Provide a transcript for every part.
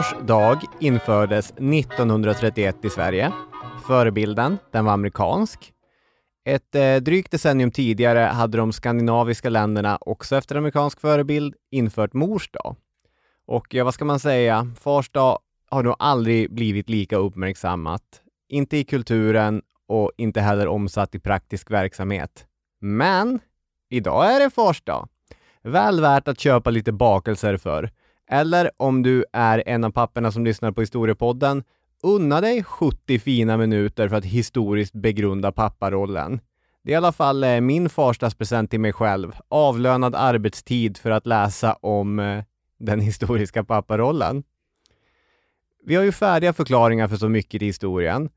Fars dag infördes 1931 i Sverige. Förebilden, den var amerikansk. Ett eh, drygt decennium tidigare hade de skandinaviska länderna också efter amerikansk förebild infört mors dag. Och ja, vad ska man säga? Fars dag har nog aldrig blivit lika uppmärksammat. Inte i kulturen och inte heller omsatt i praktisk verksamhet. Men idag är det Fars dag. Väl värt att köpa lite bakelser för. Eller om du är en av papporna som lyssnar på Historiepodden, unna dig 70 fina minuter för att historiskt begrunda papparollen. Det är i alla fall eh, min farsdagspresent till mig själv. Avlönad arbetstid för att läsa om eh, den historiska papparollen. Vi har ju färdiga förklaringar för så mycket i historien.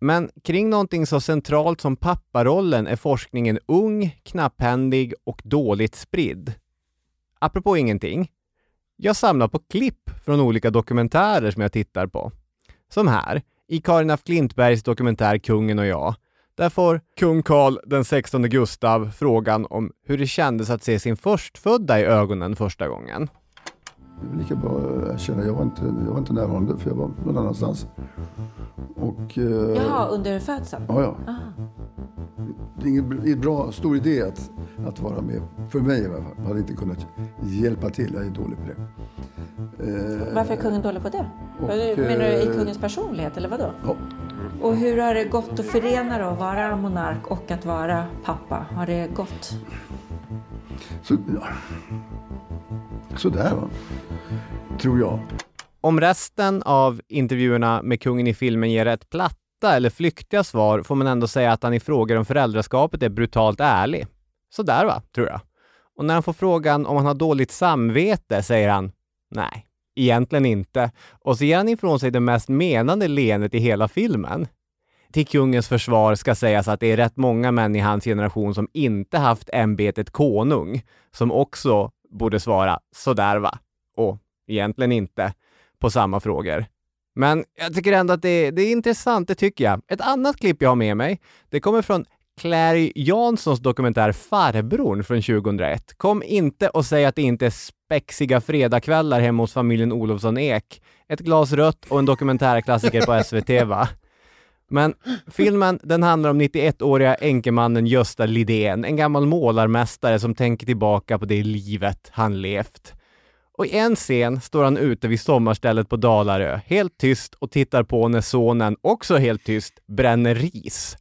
Men kring någonting så centralt som papparollen är forskningen ung, knapphändig och dåligt spridd. Apropå ingenting. Jag samlar på klipp från olika dokumentärer som jag tittar på. Som här, i Karin af Klintbergs dokumentär Kungen och jag. Där får kung Karl den 16 Gustav frågan om hur det kändes att se sin förstfödda i ögonen första gången. Det är lika bra att erkänna, jag var inte, jag var inte närvarande för jag var någon annanstans. Och, eh, Jaha, under födseln? Ja, ja. Det är ingen bra, stor idé att, att vara med. För mig i alla fall. Jag hade inte kunnat hjälpa till, jag är dålig på det. Eh, Varför är kungen dålig på det? Och, Menar du i eh, kungens personlighet eller vadå? Ja. Och hur har det gått att förena då, att vara monark och att vara pappa? Har det gått? Så. Sådär va. Tror jag. Om resten av intervjuerna med kungen i filmen ger rätt platta eller flyktiga svar får man ändå säga att han i frågor om föräldraskapet är brutalt ärlig. Så där va, tror jag. Och när han får frågan om han har dåligt samvete säger han nej, egentligen inte. Och så ger han ifrån sig det mest menande leendet i hela filmen. Till kungens försvar ska sägas att det är rätt många män i hans generation som inte haft ämbetet konung, som också borde svara sådär va, och egentligen inte på samma frågor. Men jag tycker ändå att det, det är intressant, det tycker jag. Ett annat klipp jag har med mig, det kommer från Clary Janssons dokumentär Farbrorn från 2001. Kom inte och säg att det inte är spexiga fredagskvällar hemma hos familjen Olofsson Ek. Ett glas rött och en dokumentärklassiker på SVT va? Men filmen den handlar om 91-åriga enkemannen Gösta Lidén, en gammal målarmästare som tänker tillbaka på det livet han levt. Och i en scen står han ute vid sommarstället på Dalarö, helt tyst och tittar på när sonen, också helt tyst, bränner ris.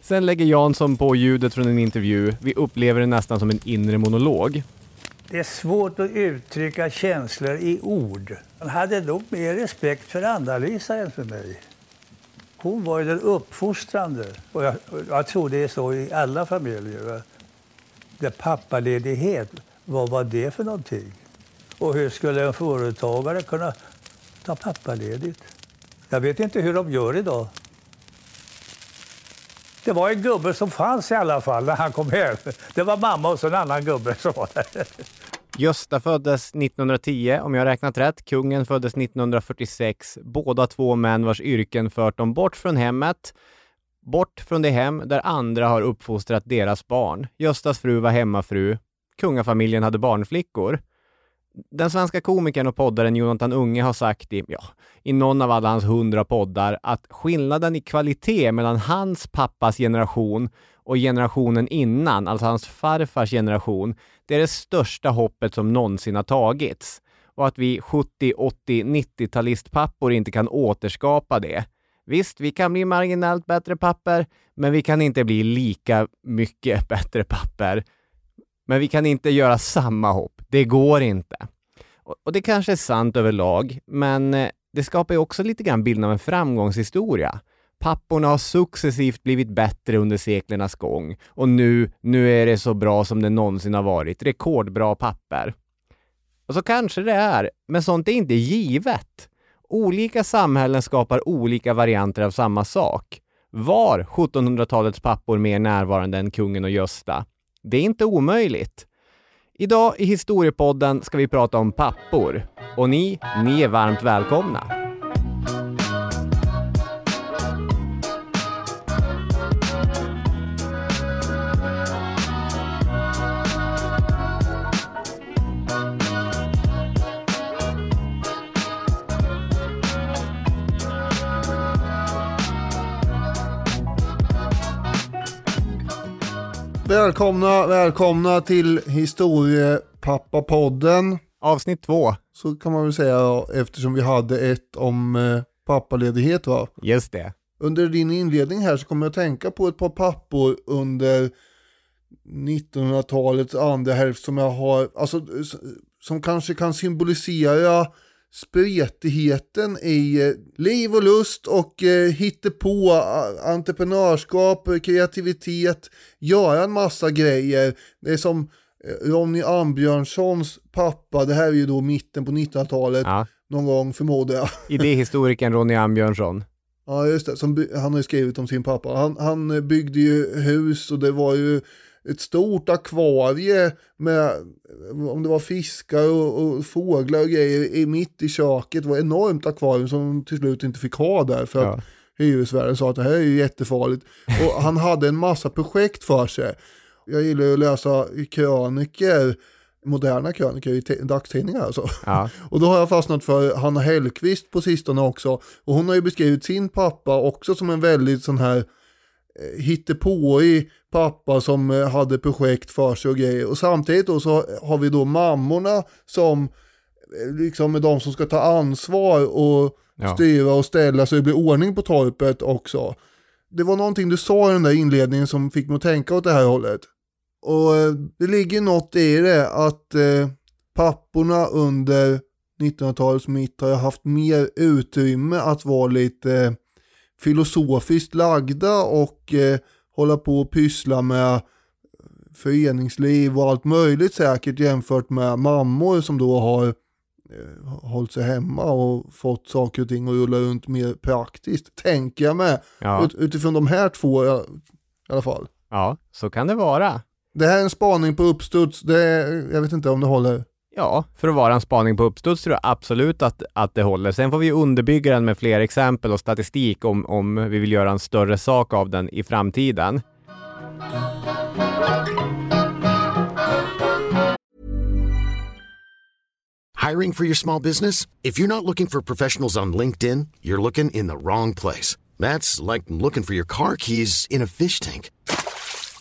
Sen lägger Jansson på ljudet från en intervju. Vi upplever det nästan som en inre monolog. Det är svårt att uttrycka känslor i ord. Han hade nog mer respekt för Anna-Lisa än för mig. Hon var ju den uppfostrande. Och jag, jag tror det är så i alla familjer. va. Det pappaledighet, vad var det för någonting? Och hur skulle en företagare kunna ta pappaledigt? Jag vet inte hur de gör idag. Det var en gubbe som fanns i alla fall när han kom hem. Det var mamma och så en annan gubbe som var där. Gösta föddes 1910, om jag har räknat rätt. Kungen föddes 1946. Båda två män vars yrken fört dem bort från hemmet, bort från det hem där andra har uppfostrat deras barn. Göstas fru var hemmafru. Kungafamiljen hade barnflickor. Den svenska komikern och poddaren Jonathan Unge har sagt i, ja, i någon av alla hans hundra poddar att skillnaden i kvalitet mellan hans pappas generation och generationen innan, alltså hans farfars generation, det är det största hoppet som någonsin har tagits. Och att vi 70, 80, 90-talistpappor inte kan återskapa det. Visst, vi kan bli marginellt bättre papper, men vi kan inte bli lika mycket bättre papper. Men vi kan inte göra samma hopp. Det går inte. Och, det kanske är sant överlag, men eh, det skapar ju också lite grann bilden av en framgångshistoria. Papporna har successivt blivit bättre under seklernas gång och nu, nu är det så bra som det någonsin har varit. Rekordbra papper. Och så kanske det är, men sånt är inte givet. Olika samhällen skapar olika varianter av samma sak. Var 1700-talets pappor mer närvarande än kungen och Gösta? Det är inte omöjligt. Idag i Historiepodden ska vi prata om pappor. Och ni, ni är varmt välkomna. Välkomna, välkomna till Historiepappapodden. Avsnitt två. Så kan man väl säga eftersom vi hade ett om eh, pappaledighet va. Just det. Under din inledning här så kommer jag tänka på ett par pappor under 1900-talets andra hälft som jag har, alltså som kanske kan symbolisera spretigheten i eh, liv och lust och eh, hittepå, a- entreprenörskap, eh, kreativitet, göra en massa grejer. Det är som eh, Ronny Ambjörnssons pappa, det här är ju då mitten på 1900-talet, Ja. någon gång förmodar jag. Idéhistorikern Ronny Ambjörnsson. Ja just det, som, han har ju skrivit om sin pappa. Han, han eh, byggde ju hus och det var ju ett stort akvarie med, om det var fiskar och, och fåglar och grejer i, mitt i köket. Det var ett enormt akvarium som de till slut inte fick ha där för att Ja. hyresvärden sa att det här är ju jättefarligt. Och han hade en massa projekt för sig. Jag gillar ju att läsa kröniker, moderna kröniker i dagstidningar alltså. Ja. Och då har jag fastnat för Hanna Hellqvist på sistone också. Och hon har ju beskrivit sin pappa också som en väldigt sån här hittepåig pappa som eh, hade projekt för sig och grejer. Och samtidigt då så har vi då mammorna som eh, liksom är de som ska ta ansvar och Ja. styra och ställa så det blir ordning på torpet också. Det var någonting du sa i den där inledningen som fick mig att tänka åt det här hållet. Och eh, det ligger något i det att eh, papporna under 1900-talets mitt har haft mer utrymme att vara lite eh, filosofiskt lagda och eh, hålla på och pyssla med föreningsliv och allt möjligt säkert jämfört med mammor som då har eh, hållit sig hemma och fått saker och ting att rulla runt mer praktiskt. Tänker jag med. Ja. Ut, utifrån de här två i i alla fall. ja, så kan det vara. Det här är en spaning på uppstuds. Det är, jag vet inte om det håller. Ja, för att vara en spaning på uppstuds tror jag absolut att, att det håller. Sen får vi underbygga den med fler exempel och statistik om, om vi vill göra en större sak av den i framtiden. Hiring for your small business? If you're not looking for professionals on LinkedIn, you're looking in the wrong place. That's like looking for your car keys in a fish tank.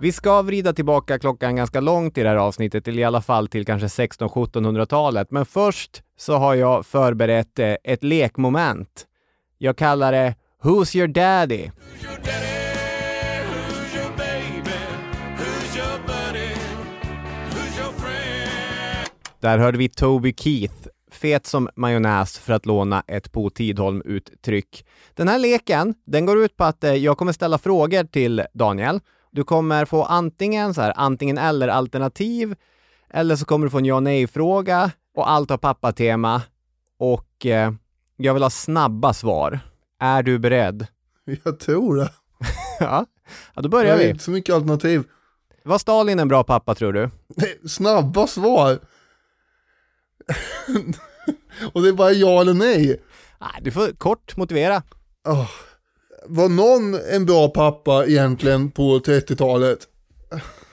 Vi ska vrida tillbaka klockan ganska långt i det här avsnittet, till i alla fall till kanske 1600-1700-talet. Men först så har jag förberett eh, ett lekmoment. Jag kallar det Who's your daddy? Där hörde vi Toby Keith, fet som majonnäs för att låna ett Bo Tidholm-uttryck. Den här leken, den går ut på att eh, jag kommer ställa frågor till Daniel. Du kommer få antingen så här, antingen eller alternativ, eller så kommer du få en ja nej-fråga och allt har pappa-tema. Och eh, jag vill ha snabba svar. Är du beredd? Jag tror det. ja. ja, då Det börjar är vi. inte så mycket alternativ. Var Stalin en bra pappa tror du? Snabba svar. Och det är bara ja eller nej. Nej, du får kort motivera. Var någon en bra pappa egentligen på 30-talet?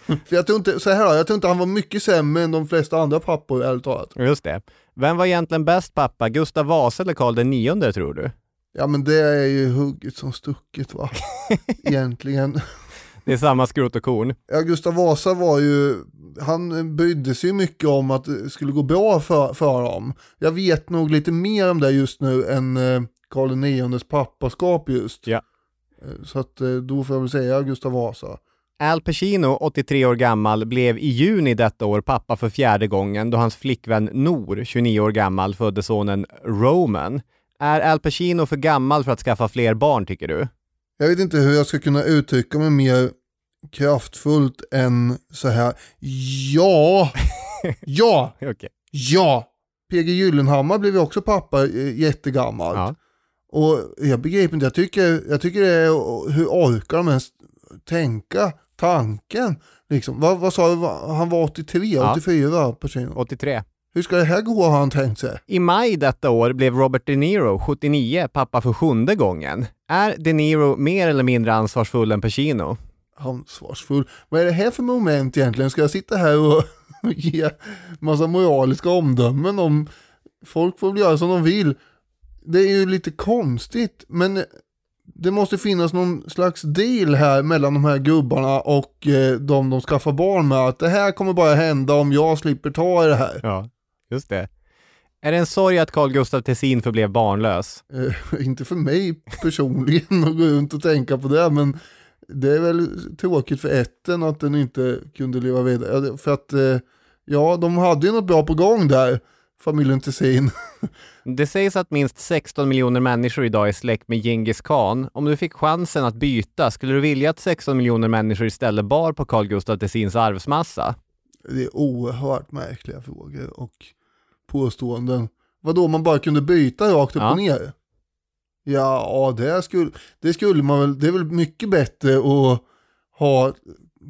För jag tror inte, så här, jag tror inte han var mycket sämre än de flesta andra pappor, ärligt talat. Just det. Vem var egentligen bäst pappa? Gustav Vasa eller Karl IX tror du? Ja men det är ju hugget som stucket va, egentligen. Det är samma skrot och korn. Ja, Gustav Vasa var ju, han brydde sig mycket om att det skulle gå bra för, för dem. Jag vet nog lite mer om det just nu än eh, Karl IXs pappaskap just. Ja. Eh, Så att eh, då får jag väl säga Gustav Vasa. Al Pacino, 83 år gammal, blev i juni detta år pappa för fjärde gången då hans flickvän Nor, 29 år gammal, födde sonen Roman. Är Al Pacino för gammal för att skaffa fler barn, tycker du? Jag vet inte hur jag ska kunna uttrycka mig mer kraftfullt än så här. Ja, ja, Okej. ja. PG Gyllenhammar blev ju också pappa eh, jättegammalt. Ja. Och jag begriper inte, jag tycker, jag tycker det är, hur orkar de ens tänka tanken? Liksom. Vad, vad sa du, han var 83, Ja. 84 personer. 83. Hur ska det här gå har han tänkt sig? I maj detta år blev Robert De Niro, 79, pappa för sjunde gången. Är De Niro mer eller mindre ansvarsfull än Pacino? Ansvarsfull. Vad är det här för moment egentligen? Ska jag sitta här och ge massa moraliska omdömen om folk får väl göra som de vill? Det är ju lite konstigt, men det måste finnas någon slags deal här mellan de här gubbarna och eh, de de skaffar barn med. Att det här kommer bara hända om jag slipper ta i det här. Ja, just det. Är det en sorg att Carl Gustaf Tessin förblev barnlös? Eh, inte för mig personligen att gå runt och tänka på det, men det är väl tråkigt för ätten att den inte kunde leva vidare. För att, eh, ja, de hade ju något bra på gång där, familjen Tessin. Det sägs att minst 16 miljoner människor idag är släkt med Genghis khan. Om du fick chansen att byta, skulle du vilja att 16 miljoner människor istället bar på Carl Gustaf Tessins arvsmassa? Det är oerhört märkliga frågor och påståenden. Vadå, man bara kunde byta rakt upp Ja. och ner? Ja, det skulle, det skulle man väl, det är väl mycket bättre att ha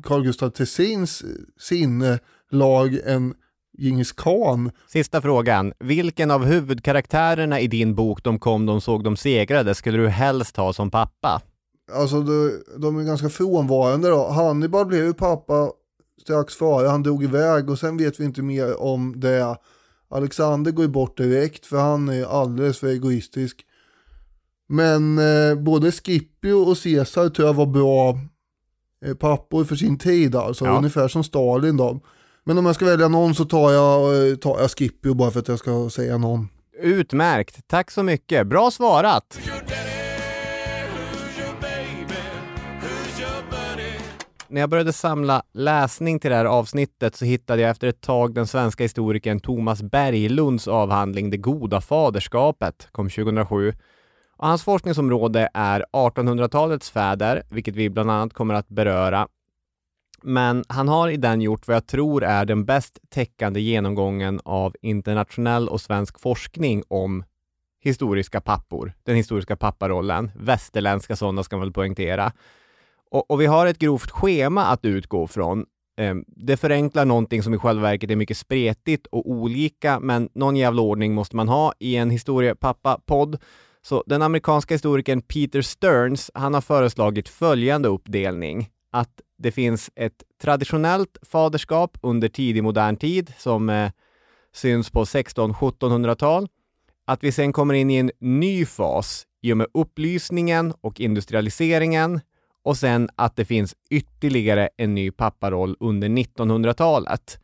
Carl Gustaf Tessins sinnelag än Djingis khan. Sista frågan. Vilken av huvudkaraktärerna i din bok De kom, de såg, de segrade skulle du helst ha som pappa? Alltså de, de är ganska frånvarande då. Hannibal blev ju pappa strax före han drog iväg och sen vet vi inte mer om det. Alexander går ju bort direkt för han är alldeles för egoistisk. Men eh, både Scipio och Caesar tror jag var bra eh, pappor för sin tid alltså. Ja. Ungefär som Stalin då. Men om jag ska välja någon så tar jag, eh, tar jag Skippy bara för att jag ska säga någon. Utmärkt. Tack så mycket. Bra svarat! När jag började samla läsning till det här avsnittet så hittade jag efter ett tag den svenska historikern Thomas Berglunds avhandling Det goda faderskapet, kom 2007. Och hans forskningsområde är 1800-talets fäder, vilket vi bland annat kommer att beröra. Men han har i den gjort vad jag tror är den bäst täckande genomgången av internationell och svensk forskning om historiska pappor, den historiska papparollen, västerländska sådana ska man väl poängtera. Och, och vi har ett grovt schema att utgå från. Ehm, det förenklar någonting som i själva verket är mycket spretigt och olika, men någon jävla ordning måste man ha i en historiepappa-podd. Så den amerikanska historikern Peter Stearns, han har föreslagit följande uppdelning. Att det finns ett traditionellt faderskap under tidig modern tid som eh, syns på 1600-1700-tal. Att vi sen kommer in i en ny fas i och med upplysningen och industrialiseringen och sen att det finns ytterligare en ny papparoll under 1900-talet.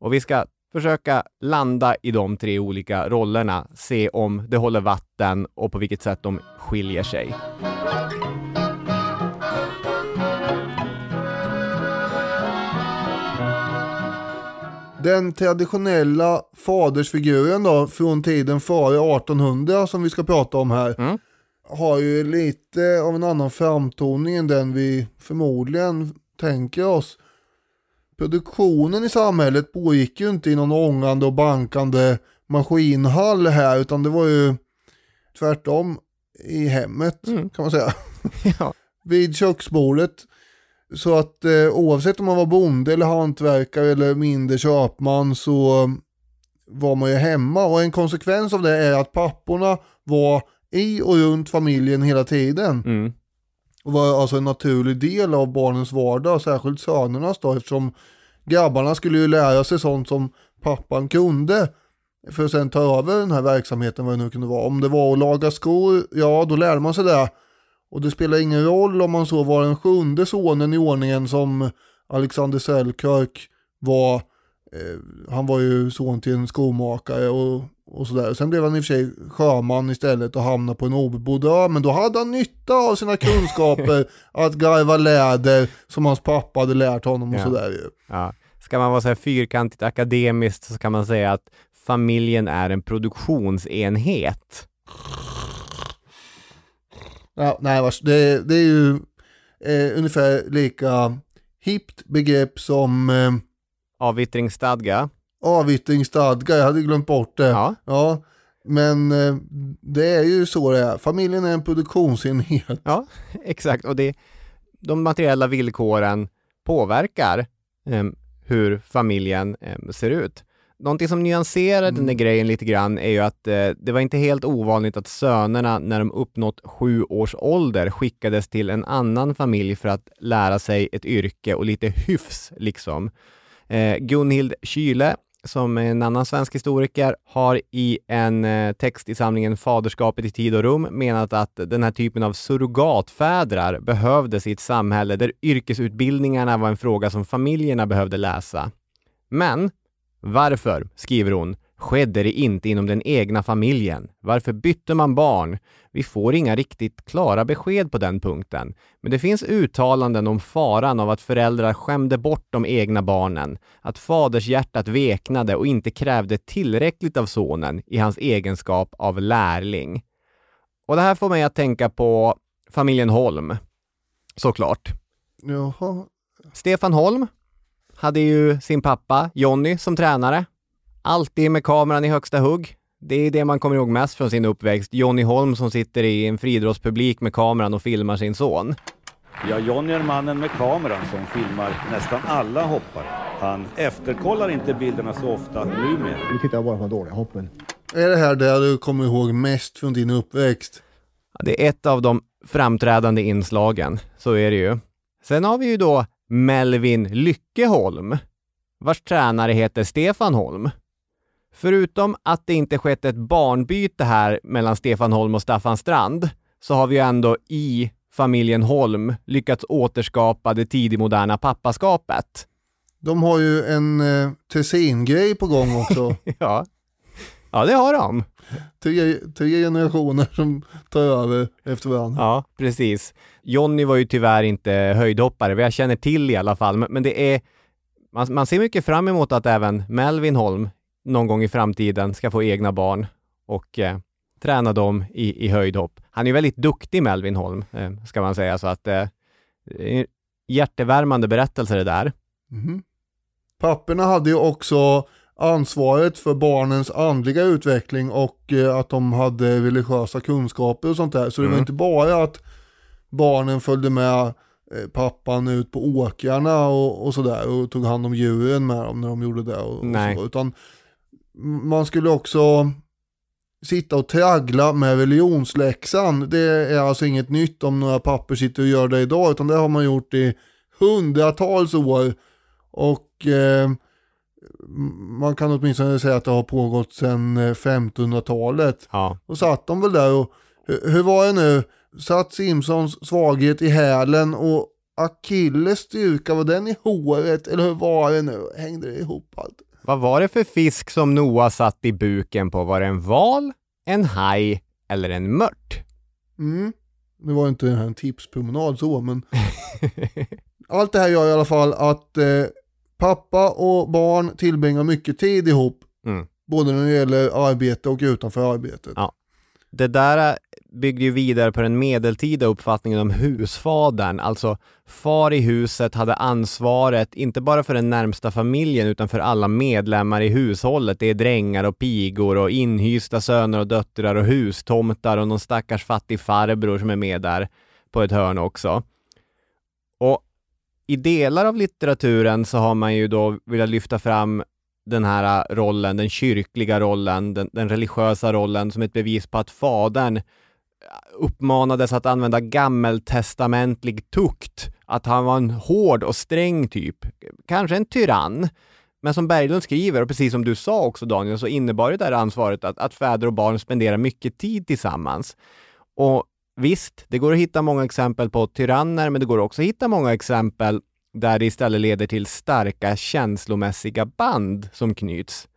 Och vi ska försöka landa i de tre olika rollerna, se om det håller vatten och på vilket sätt de skiljer sig. Den traditionella fadersfiguren då från tiden före 1800 som vi ska prata om här Mm. har ju lite av en annan framtoning än den vi förmodligen tänker oss. Produktionen i samhället pågick ju inte i någon ångande och bankande maskinhall här utan det var ju tvärtom i hemmet Mm. kan man säga. Ja. Vid köksbordet. Så att eh, oavsett om man var bonde eller hantverkare eller mindre köpman så var man ju hemma. Och en konsekvens av det är att papporna var i och runt familjen hela tiden. Mm. Och var alltså en naturlig del av barnens vardag, särskilt sönernas då, eftersom grabbarna skulle ju lära sig sånt som pappan kunde för att sen ta över den här verksamheten, vad det nu kunde vara. Om det var att laga skor, ja då lärde man sig det. Och det spelar ingen roll om man så var den sjunde sonen i ordningen som Alexander Selkirk var. Eh, han var ju son till en skomakare och, och sådär. Sen blev han i och för sig sjöman istället och hamnade på en obebodd ö. Men då hade han nytta av sina kunskaper att garva läder som hans pappa hade lärt honom och Ja. sådär ju. Ja. Ska man vara så här fyrkantigt akademiskt så kan man säga att familjen är en produktionsenhet. Ja, nej, vars- det, det är ju eh, ungefär lika hippt begrepp som eh, Avyttringsstadga. avyttringsstadga, jag hade glömt bort det. Ja. Ja, men eh, det är ju så det är. Familjen är en produktionsenhet. Ja, exakt. Och det, de materiella villkoren påverkar em, hur familjen em, ser ut. Någonting som nyanserar den där grejen lite grann är ju att eh, det var inte helt ovanligt att sönerna när de uppnått sju års ålder skickades till en annan familj för att lära sig ett yrke och lite hyfs liksom. Eh, Gunhild Kyle, som är en annan svensk historiker, har i en eh, text i samlingen Faderskapet i tid och rum menat att den här typen av surrogatfädrar behövdes i ett samhälle där yrkesutbildningarna var en fråga som familjerna behövde läsa. Men varför, skriver hon, skedde det inte inom den egna familjen? Varför bytte man barn? Vi får inga riktigt klara besked på den punkten. Men det finns uttalanden om faran av att föräldrar skämde bort de egna barnen, att fadershjärtat veknade och inte krävde tillräckligt av sonen i hans egenskap av lärling. Och det här får mig att tänka på familjen Holm, såklart. Jaha, Stefan Holm hade ju sin pappa Jonny som tränare. Alltid med kameran i högsta hugg. Det är det man kommer ihåg mest från sin uppväxt. Jonny Holm som sitter i en friidrottspublik med kameran och filmar sin son. Ja, Johnny är mannen med kameran som filmar nästan alla hoppare. Han efterkollar inte bilderna så ofta numera. Nu tittar jag bara på dåliga hoppen. är det här det du kommer ihåg mest från din uppväxt? Ja, Det är ett av de framträdande inslagen, så är det ju. Sen har vi ju då Melvin Lyckeholm, vars tränare heter Stefan Holm. Förutom att det inte skett ett barnbyte här mellan Stefan Holm och Staffan Strand, så har vi ju ändå i familjen Holm lyckats återskapa det tidigmoderna pappaskapet. De har ju en eh, Tessin-grej på gång också. Ja. Ja, det har de. tre, tre generationer som tar över efter varandra. Ja, precis. Jonny var ju tyvärr inte höjdhoppare, vad jag känner till i alla fall, men, men det är man, man ser mycket fram emot att även Melvin Holm någon gång i framtiden ska få egna barn och eh, träna dem i, i höjdhopp. Han är väldigt duktig Melvin Holm, eh, ska man säga, så att eh, är hjärtevärmande berättelser det där. Mhm. Papporna hade ju också ansvaret för barnens andliga utveckling och eh, att de hade religiösa kunskaper och sånt där. Så det var Mm. inte bara att barnen följde med eh, pappan ut på åkrarna och, och sådär och tog hand om djuren med dem när de gjorde det. Och, och så, utan man skulle också sitta och traggla med religionsläxan. Det är alltså inget nytt om några papper sitter och gör det idag utan det har man gjort i hundratals år. Och eh, man kan åtminstone säga att det har pågått sedan eh, 1500-talet. Ja. Och satt de väl där och, hur, hur var det nu? Satt Simpsons svaghet i hälen och Achilles styrka, var den i håret? Eller hur var det nu? Hängde det ihop allt? Vad var det för fisk som Noah satt i buken på? Var det en val, en haj eller en mört? Mm. Det var inte en tipspromenad så, men allt det här gör i alla fall att eh, pappa och barn tillbringar mycket tid ihop. Mm. Både när det gäller arbete och utanför arbetet. Ja. Det där byggde ju vidare på den medeltida uppfattningen om husfadern, alltså far i huset hade ansvaret inte bara för den närmsta familjen utan för alla medlemmar i hushållet. Det är drängar och pigor och inhysta söner och döttrar och hustomtar och någon stackars fattig farbror som är med där på ett hörn också. Och i delar av litteraturen så har man ju då velat lyfta fram den här äh, rollen, den kyrkliga rollen, den, den religiösa rollen som ett bevis på att fadern äh, uppmanades att använda gammeltestamentlig tukt, att han var en hård och sträng typ, kanske en tyrann. Men som Berglund skriver, och precis som du sa också Daniel, så innebar det där ansvaret att, att fäder och barn spenderar mycket tid tillsammans. Och visst, det går att hitta många exempel på tyranner, men det går också att hitta många exempel där det istället leder till starka känslomässiga band som knyts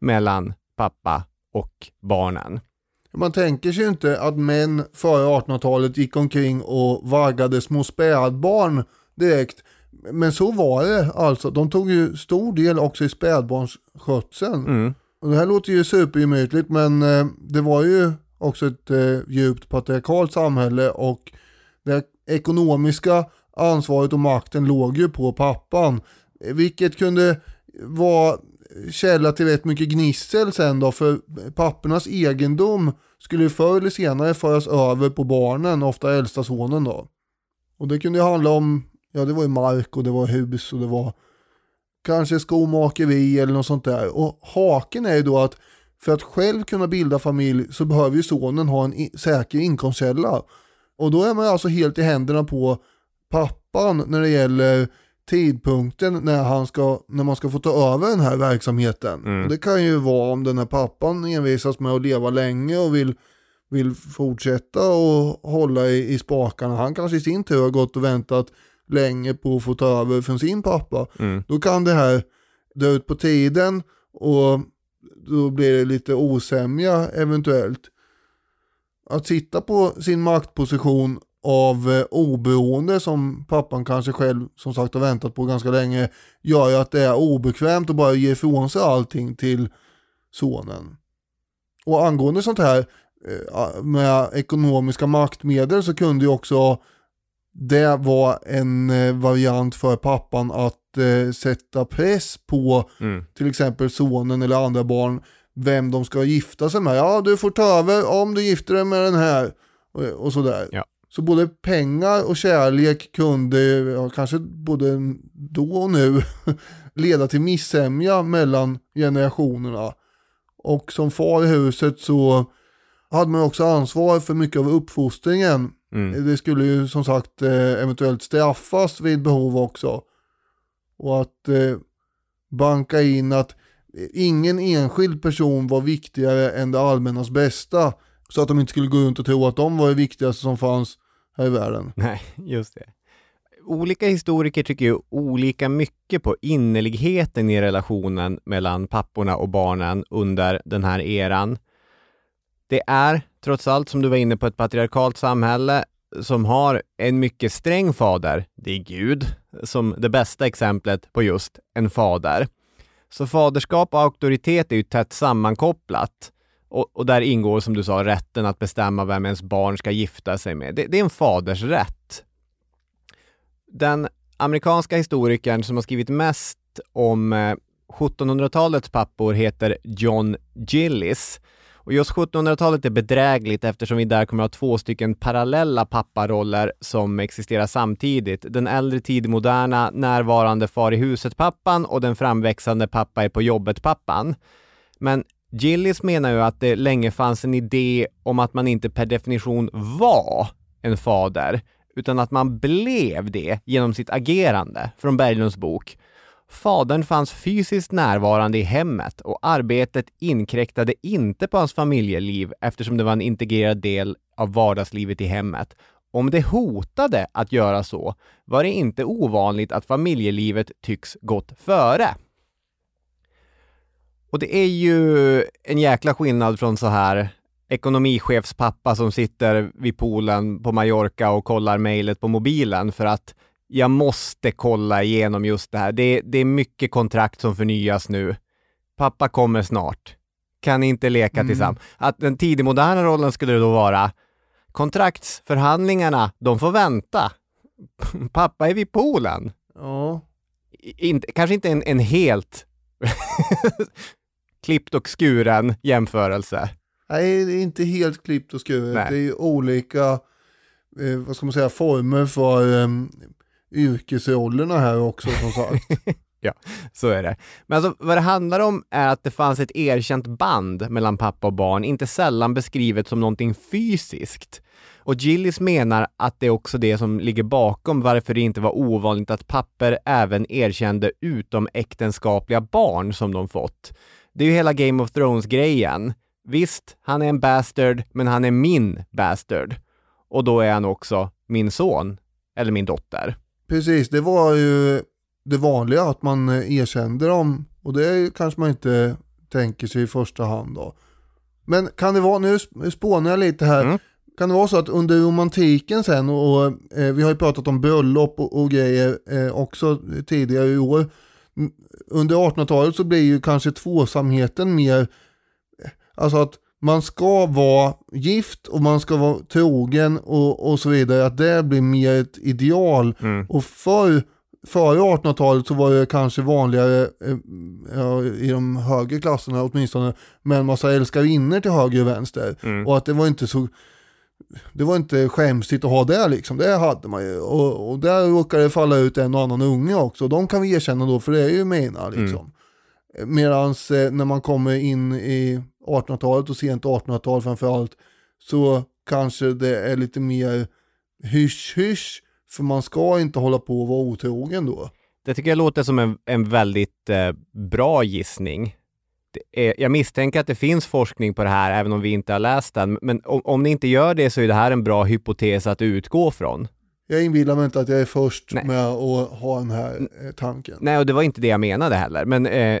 mellan pappa och barnen. Man tänker sig inte att män före 1800-talet gick omkring och vaggade små spädbarn direkt. Men så var det alltså. De tog ju stor del också i spädbarnsskötseln. Mm. Och det här låter ju supergemytligt men eh, det var ju också ett eh, djupt patriarkalt samhälle och det ekonomiska ansvaret och makten låg ju på pappan. Eh, vilket kunde vara källa till rätt mycket gnissel sen då för pappornas egendom skulle ju förr eller senare föras över på barnen, ofta äldsta sonen då. Och det kunde ju handla om, ja det var ju mark och det var hus och det var kanske skomakeri eller något sånt där. Och haken är ju då att för att själv kunna bilda familj så behöver ju sonen ha en säker inkomstkälla. Och då är man alltså helt i händerna på pappan när det gäller tidpunkten när, han ska, när man ska få ta över den här verksamheten. Mm. Och det kan ju vara om den här pappan envisas med att leva länge och vill, vill fortsätta och hålla i, i spakarna. Han kanske i sin tur har gått och väntat länge på att få ta över från sin pappa. Mm. Då kan det här dra ut på tiden och då blir det lite osämja eventuellt. Att sitta på sin maktposition av eh, oberoende som pappan kanske själv som sagt har väntat på ganska länge gör ju att det är obekvämt att bara ge ifrån sig allting till sonen. Och angående sånt här eh, med ekonomiska maktmedel så kunde ju också det vara en eh, variant för pappan att eh, sätta press på Mm. till exempel sonen eller andra barn vem de ska gifta sig med. Ja, du får ta över om du gifter dig med den här och, och sådär. Ja. Så både pengar och kärlek kunde, ja, kanske både då och nu, leda till missämja mellan generationerna. Och som far i huset så hade man också ansvar för mycket av uppfostringen. Mm. Det skulle ju som sagt eh, eventuellt straffas vid behov också. Och att eh, banka in att eh, ingen enskild person var viktigare än det allmännas bästa. Så att de inte skulle gå runt och tro att de var det viktigaste som fanns här i världen. Nej, just det. Olika historiker tycker ju olika mycket på innerligheten i relationen mellan papporna och barnen under den här eran. Det är, trots allt som du var inne på, ett patriarkalt samhälle som har en mycket sträng fader, det är Gud, som det bästa exemplet på just en fader. Så faderskap och auktoritet är ju tätt sammankopplat. Och, och där ingår, som du sa, rätten att bestämma vem ens barn ska gifta sig med. Det, det är en faders rätt. Den amerikanska historikern som har skrivit mest om eh, 1700-talets pappor heter John Gillis. Och just 1700-talet är bedrägligt eftersom vi där kommer att ha två stycken parallella papparoller som existerar samtidigt. Den äldre tidmoderna närvarande far i huset-pappan och den framväxande pappa är på jobbet-pappan. Men Gillis menar ju att det länge fanns en idé om att man inte per definition var en fader, utan att man blev det genom sitt agerande, från Berglunds bok. Fadern fanns fysiskt närvarande i hemmet och arbetet inkräktade inte på hans familjeliv eftersom det var en integrerad del av vardagslivet i hemmet. Om det hotade att göra så var det inte ovanligt att familjelivet tycks gått före. Och det är ju en jäkla skillnad från så här ekonomichefspappa som sitter vid poolen på Mallorca och kollar mejlet på mobilen för att jag måste kolla igenom just det här. Det, det är mycket kontrakt som förnyas nu. Pappa kommer snart. Kan inte leka Mm. tillsammans. Att den tidigmoderna rollen skulle då vara kontraktsförhandlingarna, de får vänta. Pappa är vid poolen. Ja, I- Inte, kanske inte en, en helt klippt och skuren jämförelse. nej det är inte helt klippt och skuret. Nej. Det är olika, eh, vad ska man säga, former för eh, yrkesrollerna här också som sagt. Ja, så är det. Men alltså vad det handlar om är att det fanns ett erkänt band mellan pappa och barn, inte sällan beskrivet som någonting fysiskt. Och Gillis menar att det är också det som ligger bakom varför det inte var ovanligt att papper även erkände utomäktenskapliga barn som de fått. Det är ju hela Game of Thrones-grejen. Visst, han är en bastard, men han är min bastard. Och då är han också min son, eller min dotter. Precis, det var ju det vanliga att man erkände dem och det kanske man inte tänker sig i första hand då. Men kan det vara, nu spånar jag lite här, mm. kan det vara så att under romantiken sen och, eh, vi har ju pratat om bröllop och, och grejer eh, också tidigare i år. Under 1800-talet så blir ju kanske tvåsamheten mer, eh, alltså att man ska vara gift och man ska vara trogen och, och så vidare, att det blir mer ett ideal. Mm. Och för före 1800-talet så var det kanske vanligare eh, ja, i de högre klasserna åtminstone med en massa älskarinnor till höger och vänster. Mm. Och att det var inte så det var inte skämsigt att ha det liksom, det hade man ju. Och, och där råkade det falla ut en och annan unge också, de kan vi erkänna då för det är ju mina liksom. Mm. Medan eh, när man kommer in i 1800-talet och sent 1800-tal framförallt så kanske det är lite mer hysch-hysch för man ska inte hålla på och vara otrogen då. Det tycker jag låter som en, en väldigt eh, bra gissning. Är, jag misstänker att det finns forskning på det här, även om vi inte har läst den. Men om, om ni inte gör det så är det här en bra hypotes att utgå från. Jag inbillar mig inte att jag är först Nej. med att ha den här eh, tanken. Nej, och det var inte det jag menade heller. Men eh,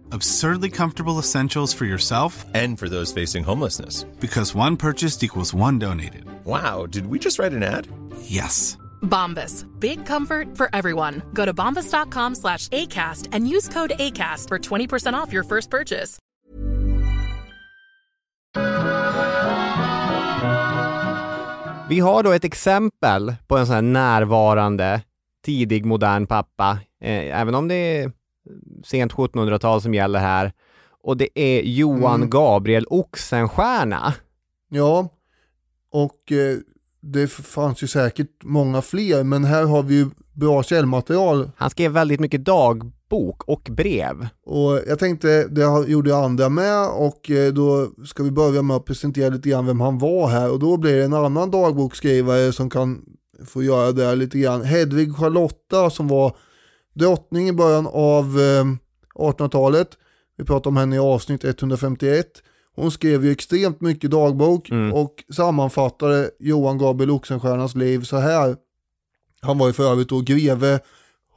Absurdly comfortable essentials for yourself and for those facing homelessness. Because one purchased equals one donated. Wow, did we just write an ad? Yes. Bombas. Big comfort for everyone. Go to bombas.com slash ACAST and use code ACAST for 20% off your first purchase. Vi har då ett exempel på en sån här närvarande tidig modern pappa. Eh, även om det är sent 1700-tal som gäller här. Och det är Johan mm. Gabriel Oxenstierna. Ja, och eh, det fanns ju säkert många fler, men här har vi ju bra källmaterial. Han skrev väldigt mycket dagbok och brev. Och jag tänkte, det gjorde andra med och eh, då ska vi börja med att presentera lite grann vem han var här och då blir det en annan dagboksskrivare som kan få göra det lite grann. Hedvig Charlotta som var drottning i början av 1800-talet. Eh, Vi pratade om henne i avsnitt 151. Hon skrev ju extremt mycket dagbok mm. och sammanfattade Johan Gabriel Oxenstiernas liv så här. Han var ju för övrigt då greve,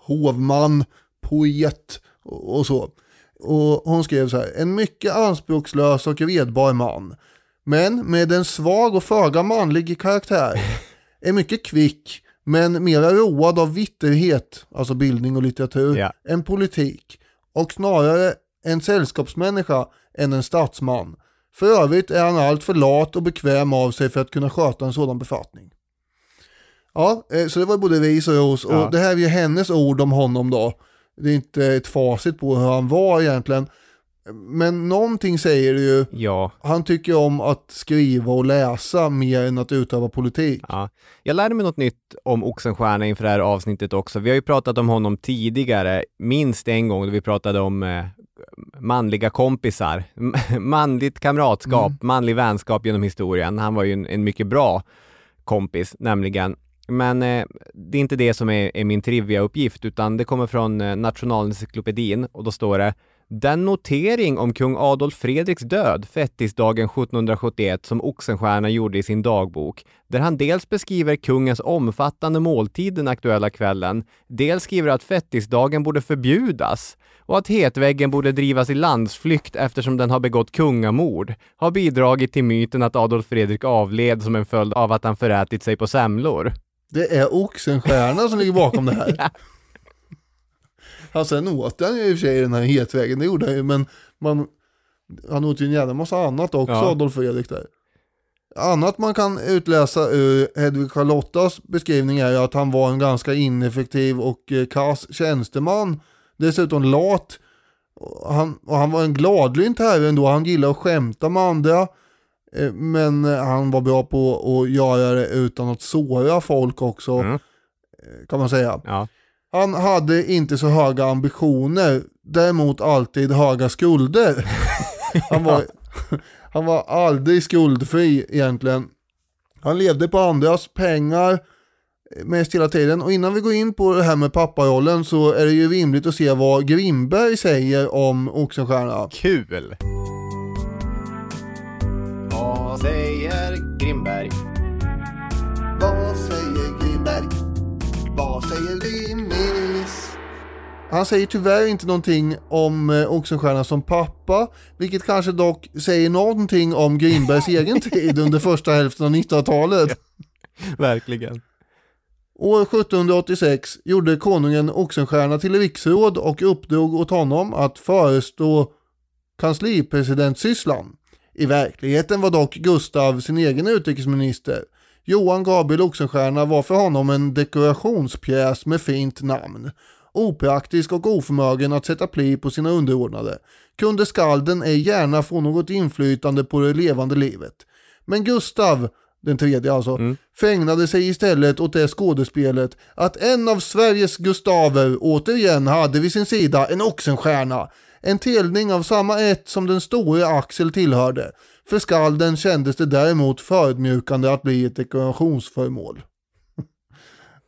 hovman, poet och så. Och hon skrev så här, en mycket anspråkslös och redbar man. Men med en svag och föga manlig karaktär. Är mycket kvick, men mera road av vitterhet, alltså bildning och litteratur, ja. än politik. Och snarare en sällskapsmänniska än en statsman. För övrigt är han allt för lat och bekväm av sig för att kunna sköta en sådan befattning. Ja, eh, så det var både ris och ros. Ja. Och det här är ju hennes ord om honom då. Det är inte ett facit på hur han var egentligen. Men någonting säger det ju. Ja. Han tycker om att skriva och läsa mer än att utöva politik. Ja. Jag lärde mig något nytt om Oxenstierna inför det här avsnittet också. Vi har ju pratat om honom tidigare, minst en gång, då vi pratade om eh, manliga kompisar, manligt kamratskap, Mm. manlig vänskap genom historien. Han var ju en, en mycket bra kompis, nämligen. Men eh, det är inte det som är, är min trivia-uppgift, utan det kommer från eh, Nationalencyklopedin och då står det den notering om kung Adolf Fredriks död, fettisdagen 1771, som Oxenstierna gjorde i sin dagbok, där han dels beskriver kungens omfattande måltid den aktuella kvällen, dels skriver att fettisdagen borde förbjudas och att hetväggen borde drivas i landsflykt eftersom den har begått kungamord, har bidragit till myten att Adolf Fredrik avled som en följd av att han förätit sig på semlor. Det är Oxenstierna som ligger bakom det här. Han sen åt han ju i och för sig den här hetvägen, det gjorde han ju, men man, han åt ju en jävla massa annat också, Ja. Adolf Fredrik där. Annat man kan utläsa ur Hedvig Charlottas beskrivning är ju att han var en ganska ineffektiv och eh, kass tjänsteman. Dessutom lat. Han, och han var en gladlynt herre ändå, han gillade att skämta med andra. Eh, Men eh, han var bra på att göra det utan att såra folk också, eh, kan man säga. Ja. Han hade inte så höga ambitioner, däremot alltid höga skulder. Han var, han var aldrig skuldfri egentligen. Han levde på andras pengar mest hela tiden. Och innan vi går in på det här med papparollen så är det ju rimligt att se vad Grimberg säger om Oxenstierna. Kul! Vad säger Grimberg? Vad säger Grimberg? Vad säger Grimmis? Han säger tyvärr inte någonting om eh, Oxenstierna som pappa, vilket kanske dock säger någonting om Grimbergs egen tid under första hälften av 1900-talet. Verkligen. År 1786 gjorde konungen Oxenstierna till riksråd och uppdrog åt honom att förestå kanslipresidentsysslan. I verkligheten var dock Gustav sin egen utrikesminister. Johan Gabriel Oxenstierna var för honom en dekorationspjäs med fint namn. Opraktisk och oförmögen att sätta pli på sina underordnade. Kunde skalden ej gärna få något inflytande på det levande livet. Men Gustav, den tredje alltså, fägnade sig istället åt det skådespelet att en av Sveriges Gustaver återigen hade vid sin sida en Oxenstierna. En telning av samma ett som den store Axel tillhörde. För skalden kändes det däremot förödmjukande att bli ett dekorationsföremål.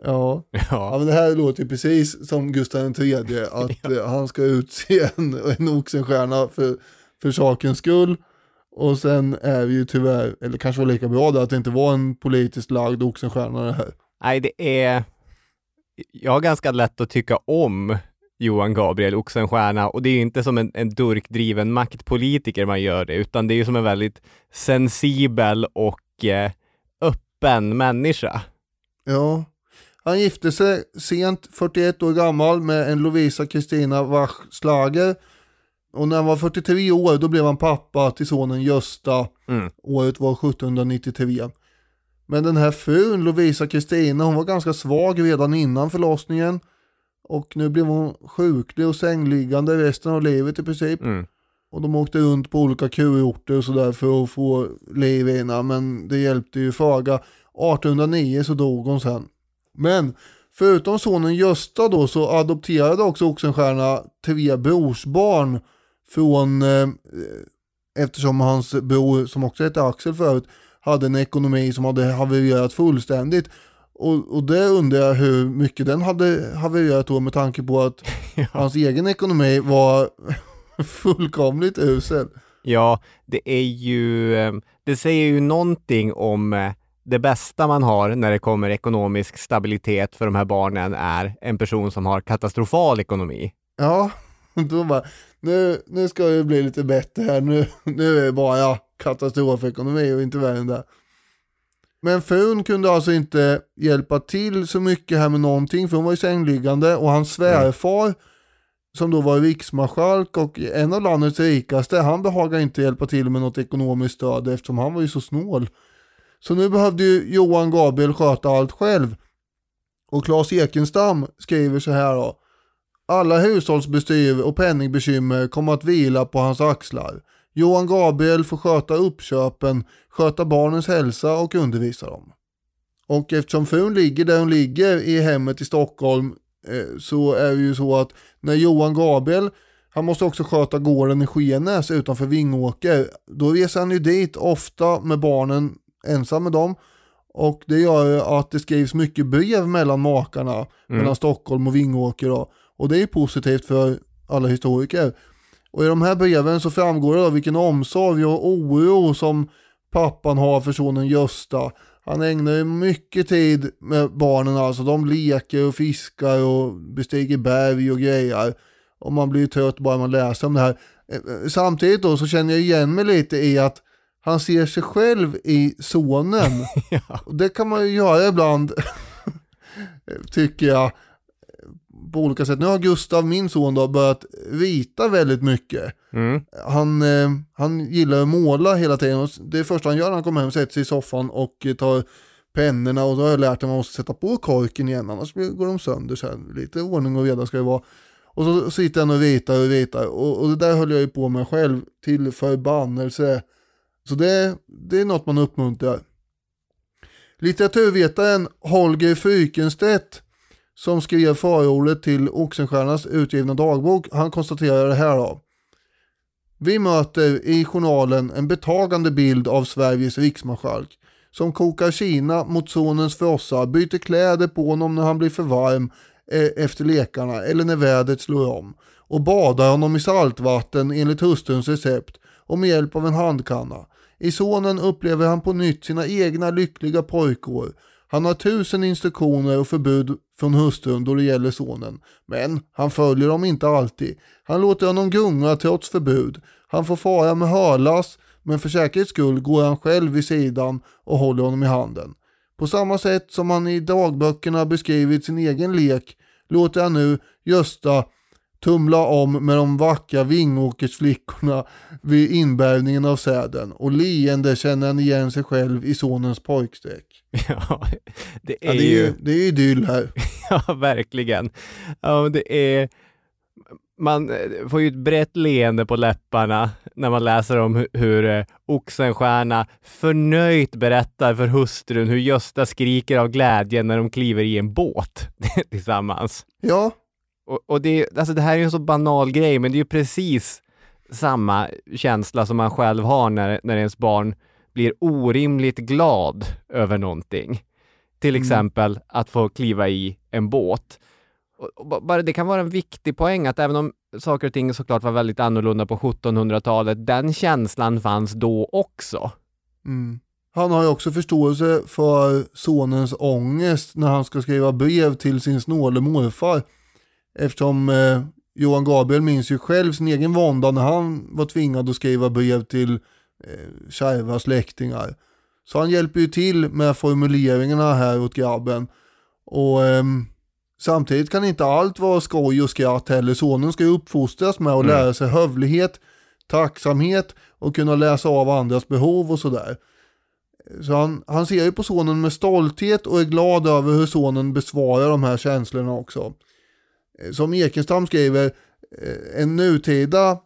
Ja. ja, men det här låter ju precis som Gustav III, att eh, han ska utse en, en Oxenstierna för, för sakens skull. Och sen är vi ju tyvärr, eller kanske var lika bra där, att det inte var en politiskt lagd Oxenstierna det här. Nej, det är... Jag har ganska lätt att tycka om Johan Gabriel Oxenstierna och det är ju inte som en, en durkdriven maktpolitiker man gör det, utan det är ju som en väldigt sensibel och eh, öppen människa. Ja. Han gifte sig sent, 41 år gammal, med en Lovisa Kristina Wachslager. Och när han var 43 år då blev han pappa till sonen Gösta. Mm. Året var 1793. Men den här frun, Lovisa Kristina, hon var ganska svag redan innan förlossningen. Och nu blev hon sjuklig och sängliggande resten av livet i princip. Mm. Och de åkte runt på olika kurorter och sådär för att få liv innan. Men det hjälpte ju föga. 1809 så dog hon sen. Men förutom sonen Gösta då så adopterade också Oxenstierna tre brorsbarn från, eh, eftersom hans bror som också hette Axel förut hade en ekonomi som hade havererat fullständigt. Och, och det undrar jag hur mycket den hade havererat då med tanke på att hans egen ekonomi var fullkomligt usel. Ja, det är ju... eh, Det säger ju någonting om eh, det bästa man har när det kommer ekonomisk stabilitet för de här barnen är en person som har katastrofal ekonomi. Ja, då bara, nu, nu ska det bli lite bättre här, nu, nu är det bara katastrofekonomi och inte värre än det. Men frun kunde alltså inte hjälpa till så mycket här med någonting, för hon var ju sängliggande och hans svärfar, som då var riksmarskalk och en av landets rikaste, han behagade inte hjälpa till med något ekonomiskt stöd eftersom han var ju så snål. Så nu behövde ju Johan Gabriel sköta allt själv. Och Claes Ekenstam skriver så här då. Alla hushållsbestyr och penningbekymmer kommer att vila på hans axlar. Johan Gabriel får sköta uppköpen, sköta barnens hälsa och undervisa dem. Och eftersom frun ligger där hon ligger i hemmet i Stockholm eh, så är det ju så att när Johan Gabriel, han måste också sköta gården i Skenäs utanför Vingåker. Då reser han ju dit ofta med barnen, ensam med dem. Och det gör ju att det skrivs mycket brev mellan makarna, Mm. mellan Stockholm och Vingåker då. Och det är positivt för alla historiker. Och i de här breven så framgår det då vilken omsorg och oro som pappan har för sonen Gösta. Han ägnar ju mycket tid med barnen alltså. De leker och fiskar och bestiger berg och grejer. Och man blir ju trött bara man läser om det här. Eh, Samtidigt då så känner jag igen mig lite i att han ser sig själv i sonen. Och det kan man ju göra ibland, tycker jag, på olika sätt. Nu har Gustav, min son, då, börjat rita väldigt mycket. Mm. Han, eh, han gillar att måla hela tiden. Och Det första han gör när han kommer hem sätter sig i soffan och tar pennorna och då har jag lärt honom att man måste sätta på korken igen annars går de sönder sen. Lite ordning och reda ska det vara. Och så sitter han och ritar och ritar och, och det där höll jag ju på med själv till förbannelse. Så det, det är något man uppmuntrar. Litteraturvetaren Holger Frykenstedt som skrev förordet till Oxenstiernas utgivna dagbok, han konstaterar det här då. Vi möter i journalen en betagande bild av Sveriges riksmarskalk som kokar Kina mot sonens frossa, byter kläder på honom när han blir för varm eh, efter lekarna eller när vädret slår om och badar honom i saltvatten enligt hustruns recept och med hjälp av en handkanna. I sonen upplever han på nytt sina egna lyckliga pojkår. Han har tusen instruktioner och förbud från hustrun då det gäller sonen. Men han följer dem inte alltid. Han låter honom gunga trots förbud. Han får fara med hörlass, men för säkerhets skull går han själv vid sidan och håller honom i handen. På samma sätt som han i dagböckerna beskrivit sin egen lek låter han nu Gösta tumla om med de vackra Vingåkersflickorna vid inbärgningen av säden och leende känner han igen sig själv i sonens pojkstreck. Ja, det är Ja, det är ju... det är idyll här. Ja, verkligen. Ja, det är... Man får ju ett brett leende på läpparna när man läser om hur, hur eh, Oxenstierna förnöjt berättar för hustrun hur Gösta skriker av glädje när de kliver i en båt tillsammans. Ja, Och, och det, alltså det här är ju en så banal grej, men det är ju precis samma känsla som man själv har när, när ens barn blir orimligt glad över någonting. Till Mm. exempel att få kliva i en båt. Och, och ba- bara det kan vara en viktig poäng att även om saker och ting såklart var väldigt annorlunda på 1700-talet, den känslan fanns då också. Mm. Han har ju också förståelse för sonens ångest när han ska skriva brev till sin snåle morfar. Eftersom eh, Johan Gabriel minns ju själv sin egen vånda när han var tvingad att skriva brev till eh, kärva släktingar. Så han hjälper ju till med formuleringarna här åt grabben. Och ehm, samtidigt kan inte allt vara skoj och skratt heller. Sonen ska ju uppfostras med att Mm. lära sig hövlighet, tacksamhet och kunna läsa av andras behov och sådär. Så han, han ser ju på sonen med stolthet och är glad över hur sonen besvarar de här känslorna också. Eh, Som Ekenstam skriver, eh, en nutida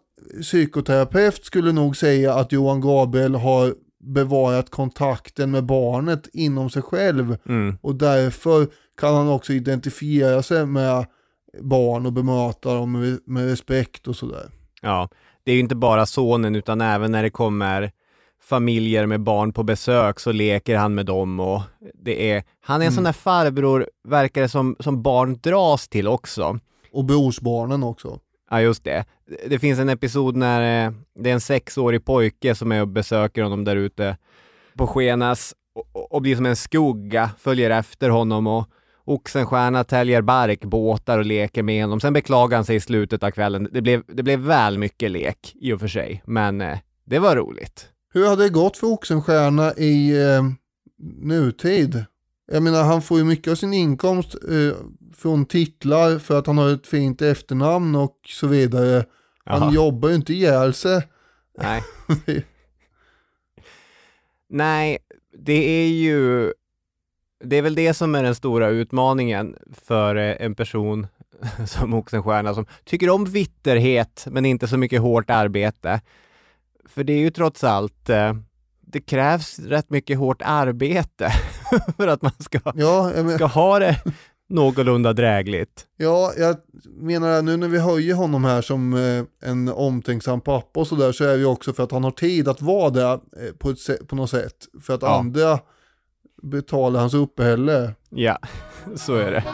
psykoterapeut skulle nog säga att Johan Gabriel har bevarat kontakten med barnet inom sig själv Mm. och därför kan han också identifiera sig med barn och bemöta dem med, med respekt och sådär. Ja, det är ju inte bara sonen utan även när det kommer familjer med barn på besök så leker han med dem och det är, han är en sån där farbror, verkar det som, som barn dras till också. Och brorsbarnen också. Ja, just det. Det finns en episod när eh, det är en sexårig pojke som är och besöker honom där ute på Skenas och, och- och blir som en skugga, följer efter honom och Oxenstierna täljer barkbåtar och leker med honom. Sen beklagar han sig i slutet av kvällen. Det blev, det blev väl mycket lek i och för sig, men eh, det var roligt. Hur hade det gått för Oxenstierna i eh, nutid? Jag menar han får ju mycket av sin inkomst eh, från titlar för att han har ett fint efternamn och så vidare. Han Jaha. jobbar ju inte ihjäl sig. Nej. Nej, det är ju... Det är väl det som är den stora utmaningen för eh, en person som Oxenstierna som tycker om vitterhet men inte så mycket hårt arbete. För det är ju trots allt, eh, det krävs rätt mycket hårt arbete för att man ska, Ja, men- ska ha det någorlunda drägligt. Ja, jag menar nu när vi höjer honom här som eh, en omtänksam pappa och sådär så är det ju också för att han har tid att vara där eh, på, ett, på något sätt. För att Ja. andra betalar hans uppehälle. Ja, så är det.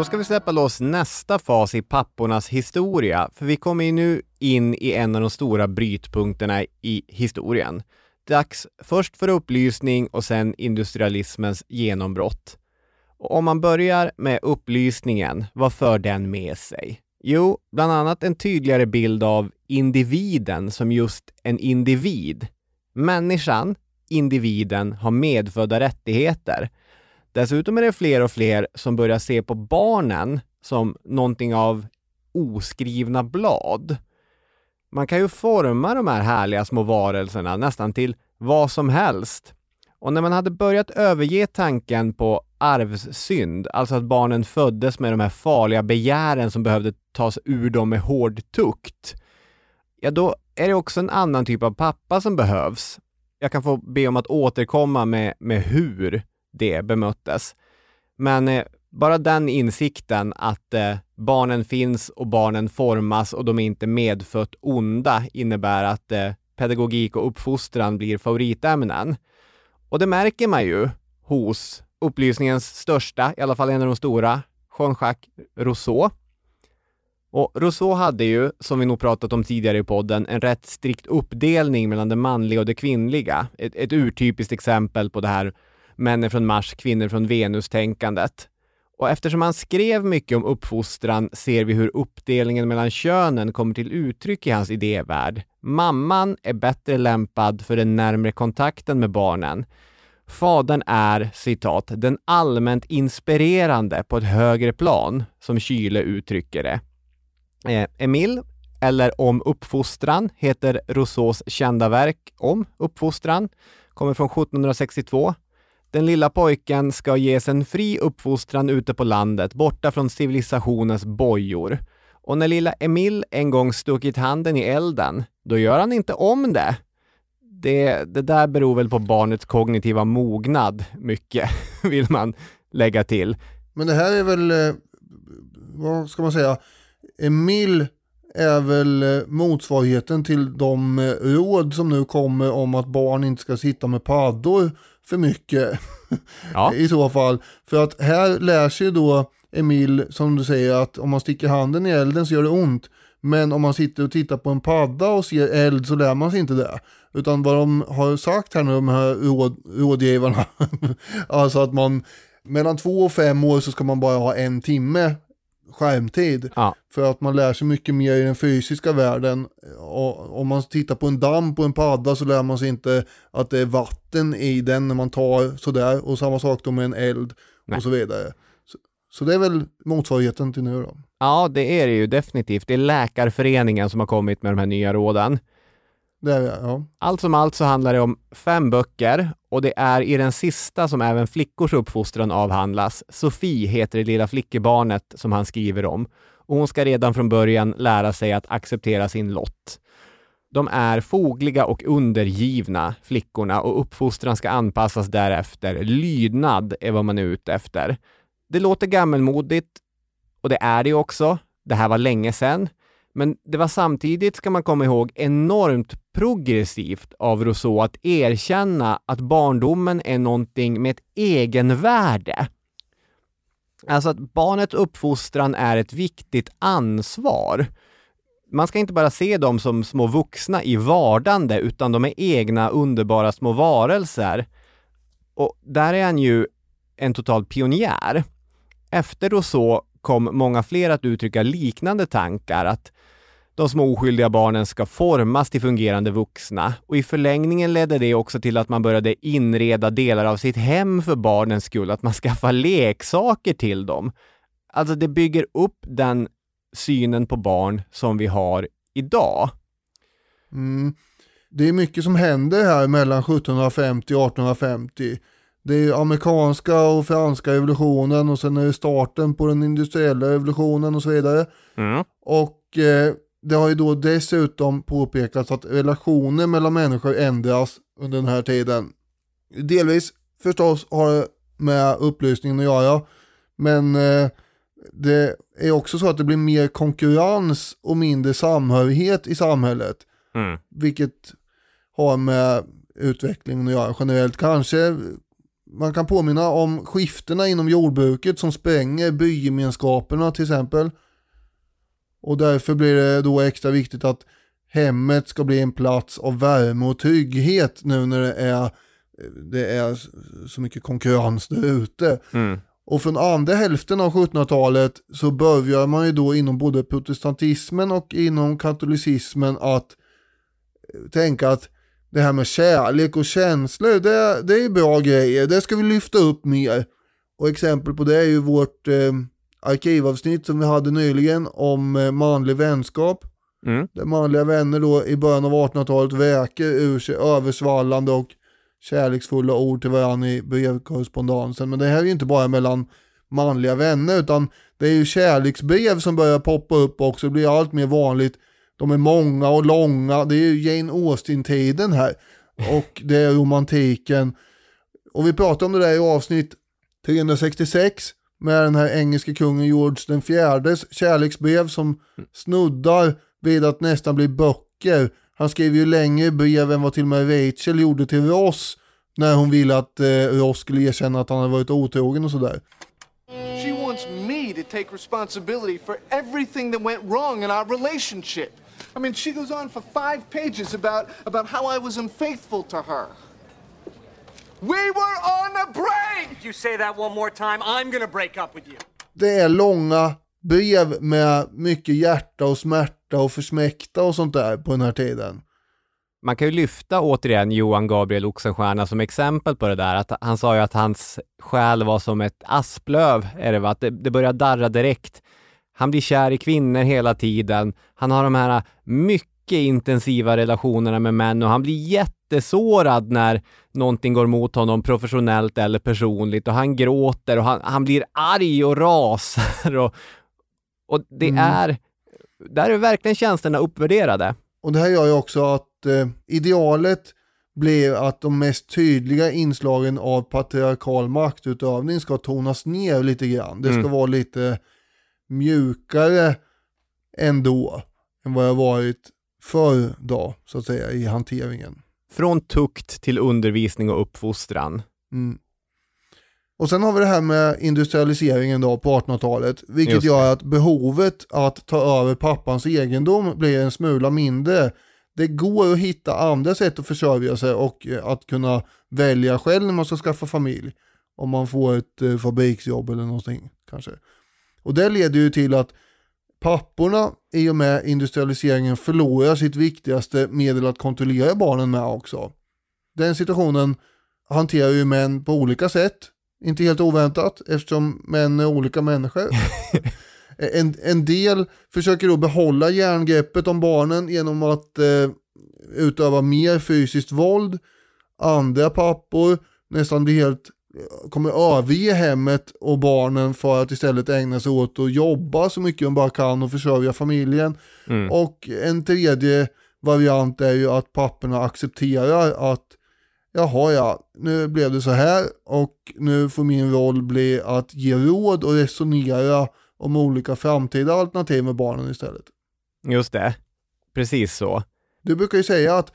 Då ska vi släppa loss nästa fas i pappornas historia, för vi kommer ju nu in i en av de stora brytpunkterna i historien. Dags först för upplysning och sen industrialismens genombrott. Och om man börjar med upplysningen, vad för den med sig? Jo, bland annat en tydligare bild av individen som just en individ. Människan, individen, har medfödda rättigheter. Dessutom är det fler och fler som börjar se på barnen som någonting av oskrivna blad. Man kan ju forma de här härliga små varelserna nästan till vad som helst. Och när man hade börjat överge tanken på arvssynd, alltså att barnen föddes med de här farliga begären som behövde tas ur dem med hård tukt, ja då är det också en annan typ av pappa som behövs. Jag kan få be om att återkomma med, med hur det bemöttes. Men eh, bara den insikten att eh, barnen finns och barnen formas och de är inte medfött onda innebär att eh, pedagogik och uppfostran blir favoritämnen. Och det märker man ju hos upplysningens största, i alla fall en av de stora, Jean-Jacques Rousseau. Och Rousseau hade ju, som vi nog pratat om tidigare i podden, en rätt strikt uppdelning mellan det manliga och det kvinnliga. Ett, ett urtypiskt exempel på det här män från Mars, kvinnor från Venus-tänkandet. Och eftersom han skrev mycket om uppfostran ser vi hur uppdelningen mellan könen kommer till uttryck i hans idévärld. Mamman är bättre lämpad för den närmre kontakten med barnen. Fadern är, citat, den allmänt inspirerande på ett högre plan, som Kyle uttrycker det. Eh, Emil, eller Om uppfostran, heter Rousseaus kända verk om uppfostran, kommer från 1762. Den lilla pojken ska ges en fri uppfostran ute på landet, borta från civilisationens bojor. Och när lilla Emil en gång stuckit handen i elden, då gör han inte om det. Det, det där beror väl på barnets kognitiva mognad, mycket, vill man lägga till. Men det här är väl, eh, vad ska man säga, Emil är väl eh, motsvarigheten till de eh, råd som nu kommer om att barn inte ska sitta med paddor för mycket. Ja. I så fall. För att här lär sig då Emil, som du säger, att om man sticker handen i elden så gör det ont. Men om man sitter och tittar på en padda och ser eld så lär man sig inte det. Utan vad de har sagt här nu, de här råd, rådgivarna, alltså att man mellan två och fem år så ska man bara ha en timme skärmtid. Ja. För att man lär sig mycket mer i den fysiska världen. Och om man tittar på en damm på en padda så lär man sig inte att det är vatten i den när man tar sådär. Och samma sak då med en eld Nej. och så vidare. Så, så det är väl motsvarigheten till nu då. Ja, det är det ju definitivt. Det är Läkarföreningen som har kommit med de här nya råden. Det är, ja. Allt som allt så handlar det om fem böcker och det är i den sista som även flickors uppfostran avhandlas. Sofie heter det lilla flickebarnet som han skriver om och hon ska redan från början lära sig att acceptera sin lott. De är fogliga och undergivna, flickorna, och uppfostran ska anpassas därefter. Lydnad är vad man är ute efter. Det låter gammelmodigt och det är det ju också. Det här var länge sedan. Men det var samtidigt, ska man komma ihåg, enormt progressivt av Rousseau att erkänna att barndomen är någonting med ett egenvärde. Alltså att barnets uppfostran är ett viktigt ansvar. Man ska inte bara se dem som små vuxna i vardande, utan de är egna underbara små varelser. Och där är han ju en total pionjär. Efter Rousseau kom många fler att uttrycka liknande tankar, att de små oskyldiga barnen ska formas till fungerande vuxna och i förlängningen ledde det också till att man började inreda delar av sitt hem för barnens skull, att man skaffar leksaker till dem. Alltså det bygger upp den synen på barn som vi har idag. Mm. Det är mycket som händer här mellan 1750 och 1850. Det är amerikanska och franska revolutionen och sen är det starten på den industriella revolutionen och så vidare. Mm. Och eh, det har ju då dessutom påpekats att relationer mellan människor ändras under den här tiden. Delvis förstås har det med upplysningen att göra, men eh, det är också så att det blir mer konkurrens och mindre samhörighet i samhället. Mm. Vilket har med utvecklingen att göra generellt. Kanske man kan påminna om skiftena inom jordbruket som spränger bygemenskaperna till exempel. Och därför blir det då extra viktigt att hemmet ska bli en plats av värme och trygghet nu när det är, det är så mycket konkurrens där ute. Mm. Och från andra hälften av 1700-talet så börjar man ju då inom både protestantismen och inom katolicismen att tänka att det här med kärlek och känslor, det, det är bra grejer. Det ska vi lyfta upp mer. Och exempel på det är ju vårt eh, arkivavsnitt som vi hade nyligen om eh, manlig vänskap. Mm. Där manliga vänner då i början av 1800-talet väker ur sig översvallande och kärleksfulla ord till varandra i brevkorrespondensen. Men det här är ju inte bara mellan manliga vänner utan det är ju kärleksbrev som börjar poppa upp också. Det blir allt mer vanligt. De är många och långa. Det är ju Jane Austen-tiden här. Och det är romantiken. Och vi pratade om det där i avsnitt 366 med den här engelske kungen George den fjärdes kärleksbrev som snuddar vid att nästan bli böcker. Han skrev ju längre brev än vad till och med Rachel gjorde till Ross när hon ville att eh, Ross skulle erkänna att han hade varit otrogen och sådär. She wants me to take responsibility for everything that went wrong in our relationship. I mean, she goes on for five pages about, about how I was unfaithful to her. We were on a break! You say that one more time, I'm gonna break up with you. Det är långa brev med mycket hjärta och smärta och försmäkta och sånt där på den här tiden. Man kan ju lyfta återigen Johan Gabriel Oxenstierna som exempel på det där. Att han sa ju att hans själ var som ett asplöv, är det va? Att det, det börjar darra direkt. Han blir kär i kvinnor hela tiden. Han har de här mycket intensiva relationerna med män och han blir jättesårad när någonting går mot honom professionellt eller personligt och han gråter och han, han blir arg och rasar och, och det Mm. är, där är verkligen känslorna uppvärderade. Och det här gör ju också att eh, idealet blir att de mest tydliga inslagen av patriarkal maktutövning ska tonas ner lite grann. Det ska Mm. vara lite mjukare ändå än vad har varit förr då, så att säga, i hanteringen. Från tukt till undervisning och uppfostran. Mm. Och sen har vi det här med industrialiseringen då på 1800-talet, vilket Just gör att behovet att ta över pappans egendom blir en smula mindre. Det går att hitta andra sätt att försörja sig och eh, att kunna välja själv när man ska skaffa familj. Om man får ett eh, fabriksjobb eller någonting kanske. Och det leder ju till att papporna i och med industrialiseringen förlorar sitt viktigaste medel att kontrollera barnen med också. Den situationen hanterar ju män på olika sätt. Inte helt oväntat eftersom män är olika människor. en, en del försöker då behålla järngreppet om barnen genom att eh, utöva mer fysiskt våld. Andra pappor nästan blir helt kommer överge hemmet och barnen för att istället ägna sig åt att jobba så mycket de bara kan och försörja familjen. Mm. Och en tredje variant är ju att papporna accepterar att jaha ja, nu blev det så här och nu får min roll bli att ge råd och resonera om olika framtida alternativ med barnen istället. Just det. Precis så. Du brukar ju säga att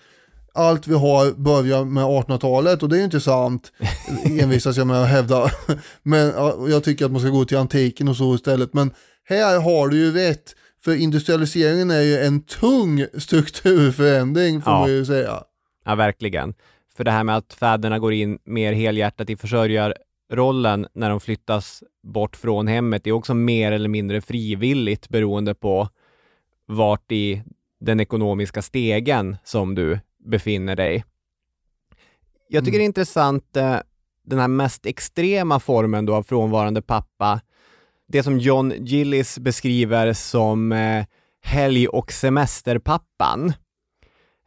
allt vi har börjar med 1800-talet och det är ju inte sant, envisas jag med att hävda. Men ja, jag tycker att man ska gå till antiken och så istället. Men här har du ju rätt, för industrialiseringen är ju en tung strukturförändring får Ja. man ju säga. Ja, verkligen. För det här med att fäderna går in mer helhjärtat i försörjarrollen när de flyttas bort från hemmet är också mer eller mindre frivilligt beroende på vart i den ekonomiska stegen som du befinner dig. Jag tycker det är intressant eh, den här mest extrema formen då av frånvarande pappa. Det som John Gillis beskriver som eh, helg och semesterpappan.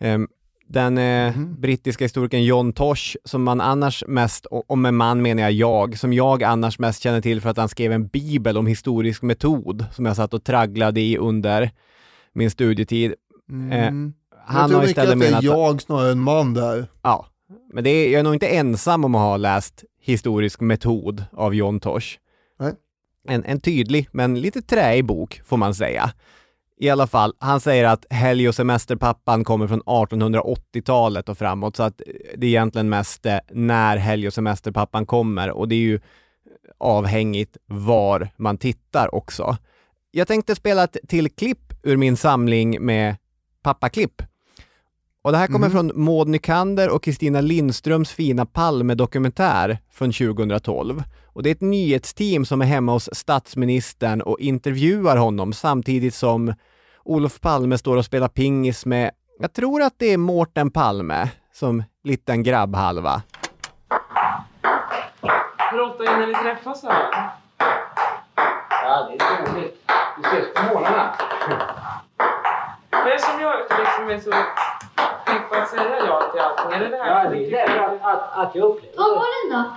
Ehm, Den eh, brittiska historikern John Tosh, som man annars mest, och med man menar jag jag, som jag annars mest känner till för att han skrev en bibel om historisk metod som jag satt och tragglade i under min studietid. Mm. Eh, jag han tror har mycket istället att det är menat... jag snarare än man där. Ja, men det är, jag är nog inte ensam om att ha läst historisk metod av John Tosh. Nej. En, en tydlig, men lite träig bok, får man säga. I alla fall, han säger att helg och semesterpappan kommer från 1880-talet och framåt, så att det är egentligen mest eh, när helg och semesterpappan kommer och det är ju avhängigt var man tittar också. Jag tänkte spela ett till klipp ur min samling med pappaklipp. Och det här kommer från Maud Nykander och Kristina Lindströms fina Palme-dokumentär från 2012. Och det är ett nyhetsteam som är hemma hos statsministern och intervjuar honom samtidigt som Olof Palme står och spelar pingis med, jag tror att det är Mårten Palme, som liten grabbhalva. Hur ofta hinner ni träffas så här? Ja, det är roligt. Vi ses på morgnarna. Det som gör att du liksom är så pigg på att säga ja till allting? Är det det här Ja, det är därför att, att, att jag upplever Vad var den då?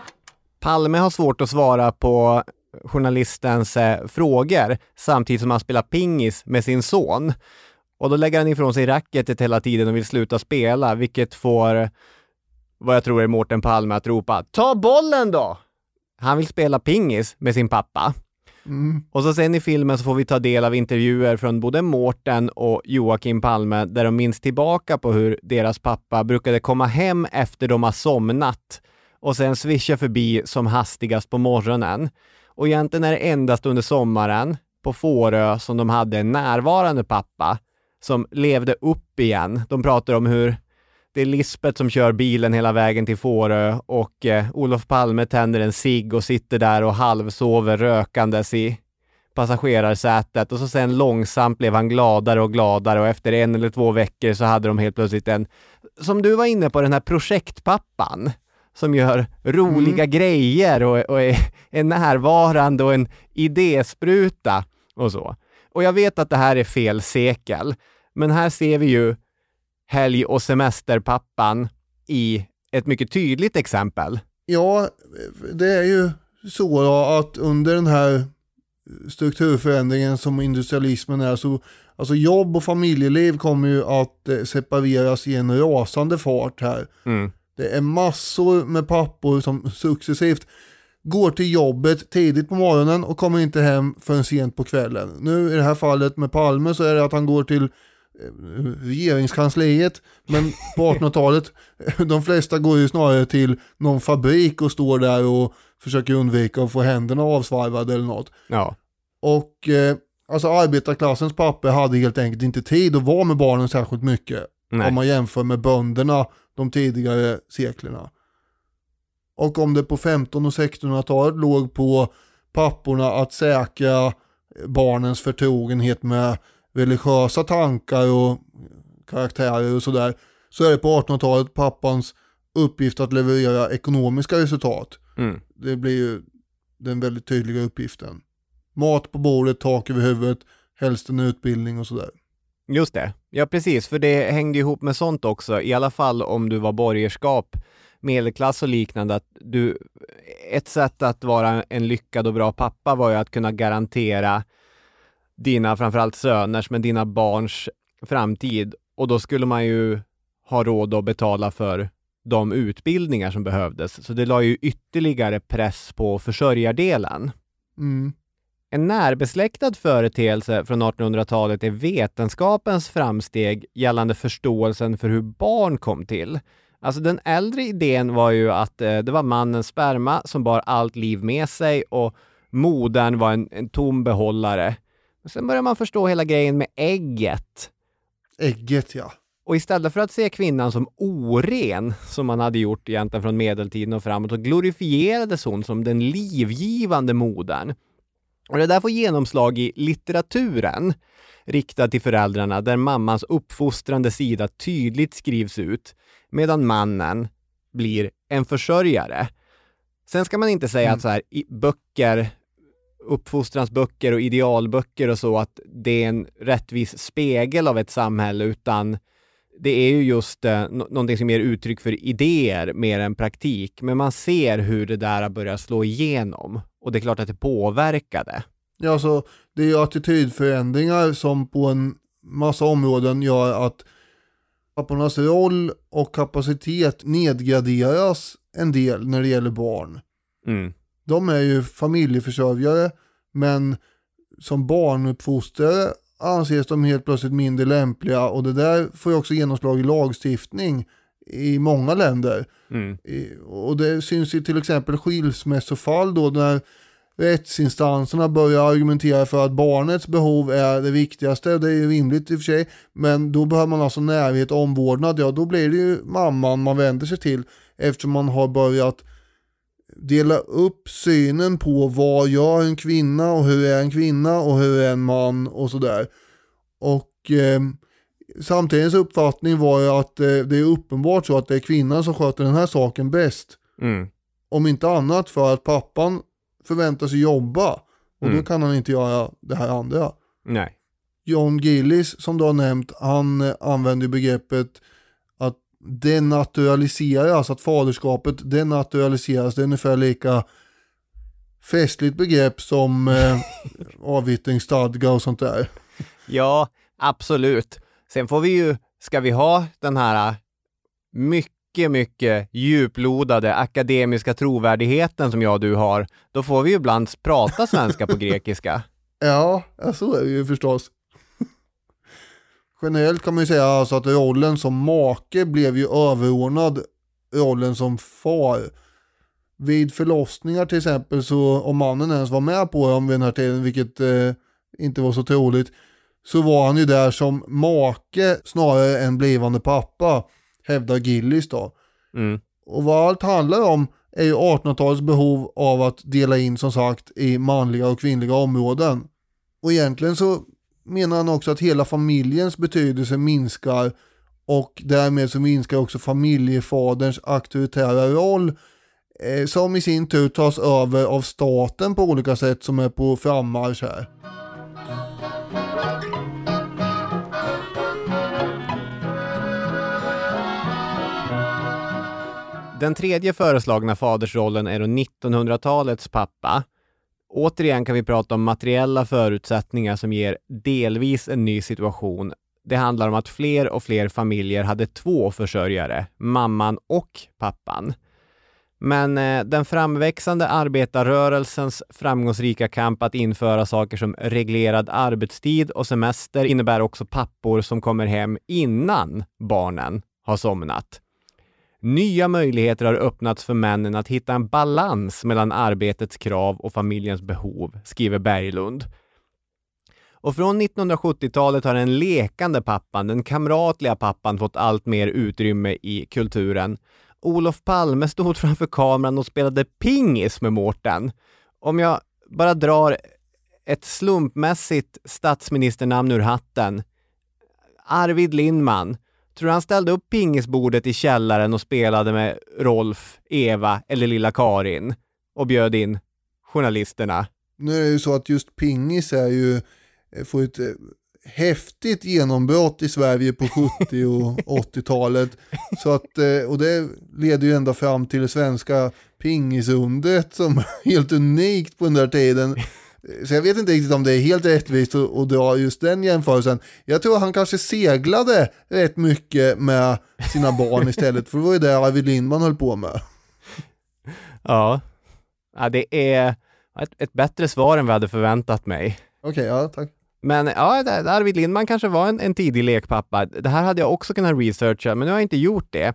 Palme har svårt att svara på journalistens eh, frågor samtidigt som han spelar pingis med sin son. Och då lägger han ifrån sig racketet hela tiden och vill sluta spela, vilket får vad jag tror är Mårten Palme att ropa ”Ta bollen då!” Han vill spela pingis med sin pappa. Mm. Och så sen i filmen så får vi ta del av intervjuer från både Mårten och Joakim Palme där de minns tillbaka på hur deras pappa brukade komma hem efter de har somnat och sen svischa förbi som hastigast på morgonen. Och egentligen är det endast under sommaren på Fårö som de hade en närvarande pappa som levde upp igen. De pratar om hur det är Lisbeth som kör bilen hela vägen till Fårö och eh, Olof Palme tänder en cigg och sitter där och halvsover rökandes i passagerarsätet och så sen långsamt blev han gladare och gladare och efter en eller två veckor så hade de helt plötsligt en, som du var inne på, den här projektpappan som gör roliga grejer och, och är, är närvarande och en idéspruta och så. Och jag vet att det här är fel sekel, men här ser vi ju helg och semesterpappan i ett mycket tydligt exempel. Ja, det är ju så då att under den här strukturförändringen som industrialismen är så alltså jobb och familjeliv kommer ju att eh, separeras i en rasande fart här. Mm. Det är massor med pappor som successivt går till jobbet tidigt på morgonen och kommer inte hem förrän sent på kvällen. Nu i det här fallet med Palme så är det att han går till regeringskansliet, men på 1800-talet, de flesta går ju snarare till någon fabrik och står där och försöker undvika att få händerna avsvarvade eller något. Ja. Och eh, alltså arbetarklassens papper hade helt enkelt inte tid att vara med barnen särskilt mycket. Nej. Om man jämför med bönderna de tidigare seklerna. Och om det på 15 och 1600-talet låg på papporna att säkra barnens förtrogenhet med religiösa tankar och karaktärer och sådär, så är det på 1800-talet pappans uppgift att leverera ekonomiska resultat. Mm. Det blir ju den väldigt tydliga uppgiften. Mat på bordet, tak över huvudet, helst en utbildning och sådär. Just det. Ja, precis, för det hängde ihop med sånt också, i alla fall om du var borgerskap, medelklass och liknande, att du, ett sätt att vara en lyckad och bra pappa var ju att kunna garantera dina, framförallt söners, men dina barns framtid. Och då skulle man ju ha råd att betala för de utbildningar som behövdes. Så det la ju ytterligare press på försörjardelen. Mm. En närbesläktad företeelse från 1800-talet är vetenskapens framsteg gällande förståelsen för hur barn kom till. Alltså den äldre idén var ju att eh, det var mannens sperma som bar allt liv med sig och modern var en, en tom behållare. Sen börjar man förstå hela grejen med ägget. Ägget ja. Och istället för att se kvinnan som oren, som man hade gjort egentligen från medeltiden och framåt, så glorifierades hon som den livgivande modern. Och det där får genomslag i litteraturen riktad till föräldrarna där mammans uppfostrande sida tydligt skrivs ut medan mannen blir en försörjare. Sen ska man inte säga Mm. att så här, i böcker, uppfostransböcker och idealböcker och så, att det är en rättvis spegel av ett samhälle, utan det är ju just eh, nå- någonting som ger uttryck för idéer mer än praktik. Men man ser hur det där börjar slå igenom. Och det är klart att det påverkade. Ja, alltså, det är ju attitydförändringar som på en massa områden gör att pappornas roll och kapacitet nedgraderas en del när det gäller barn. Mm. De är ju familjeförsörjare, men som barnuppfostrare anses de helt plötsligt mindre lämpliga och det där får ju också genomslag i lagstiftning i många länder. Mm. I- Och det syns i till exempel skilsmässofall då när rättsinstanserna börjar argumentera för att barnets behov är det viktigaste och det är ju rimligt i och för sig. Men då behöver man alltså närhet och omvårdnad. Ja, då blir det ju mamman man vänder sig till eftersom man har börjat dela upp synen på vad gör en kvinna och hur är en kvinna och hur är en man och sådär. Och eh, samtidens uppfattning var ju att eh, det är uppenbart så att det är kvinnan som sköter den här saken bäst. Mm. Om inte annat för att pappan förväntar sig jobba och då Mm. kan han inte göra det här andra. Nej. John Gillis som du har nämnt, han eh, använder begreppet denaturaliseras, att faderskapet denaturaliseras. Det är ungefär lika festligt begrepp som eh, avyttringsstadga och sånt där. Ja, absolut. Sen får vi ju, ska vi ha den här mycket, mycket djuplodade akademiska trovärdigheten som jag och du har, då får vi ju ibland prata svenska på grekiska. Ja, ja, så är det ju förstås. Generellt kan man ju säga alltså att rollen som make blev ju överordnad rollen som far. Vid förlossningar till exempel så om mannen ens var med på dem vid den här tiden, vilket eh, inte var så troligt, så var han ju där som make snarare än blivande pappa, hävdar Gillis då. Mm. Och vad allt handlar om är ju 1800-talets behov av att dela in som sagt i manliga och kvinnliga områden. Och egentligen så menar han också att hela familjens betydelse minskar och därmed så minskar också familjefaderns auktoritära roll eh, som i sin tur tas över av staten på olika sätt som är på frammarsch här. Den tredje föreslagna fadersrollen är då 1900-talets pappa. Återigen kan vi prata om materiella förutsättningar som ger delvis en ny situation. Det handlar om att fler och fler familjer hade två försörjare, mamman och pappan. Men eh, den framväxande arbetarrörelsens framgångsrika kamp att införa saker som reglerad arbetstid och semester innebär också pappor som kommer hem innan barnen har somnat. Nya möjligheter har öppnats för männen att hitta en balans mellan arbetets krav och familjens behov, skriver Berglund. Och från 1970-talet har den lekande pappan, den kamratliga pappan, fått allt mer utrymme i kulturen. Olof Palme stod framför kameran och spelade pingis med Mårten. Om jag bara drar ett slumpmässigt statsministernamn ur hatten. Arvid Lindman. Tror du han ställde upp pingisbordet i källaren och spelade med Rolf, Eva eller lilla Karin och bjöd in journalisterna? Nu är det ju så att just pingis är ju, eh, får ett eh, häftigt genombrott i Sverige på 70 och 80-talet. Så att, eh, och det leder ju ända fram till det svenska pingisundret som helt unikt på den där tiden. Så jag vet inte riktigt om det är helt rättvist att, dra just den jämförelsen. Jag tror han kanske seglade rätt mycket med sina barn istället, för det var ju det Arvid Lindman höll på med. Ja. ja det är ett, ett bättre svar än vi hade förväntat mig. Okej, ja tack. Men ja, Arvid Lindman kanske var en, en tidig lekpappa. Det här hade jag också kunnat researcha, men nu har jag inte gjort det.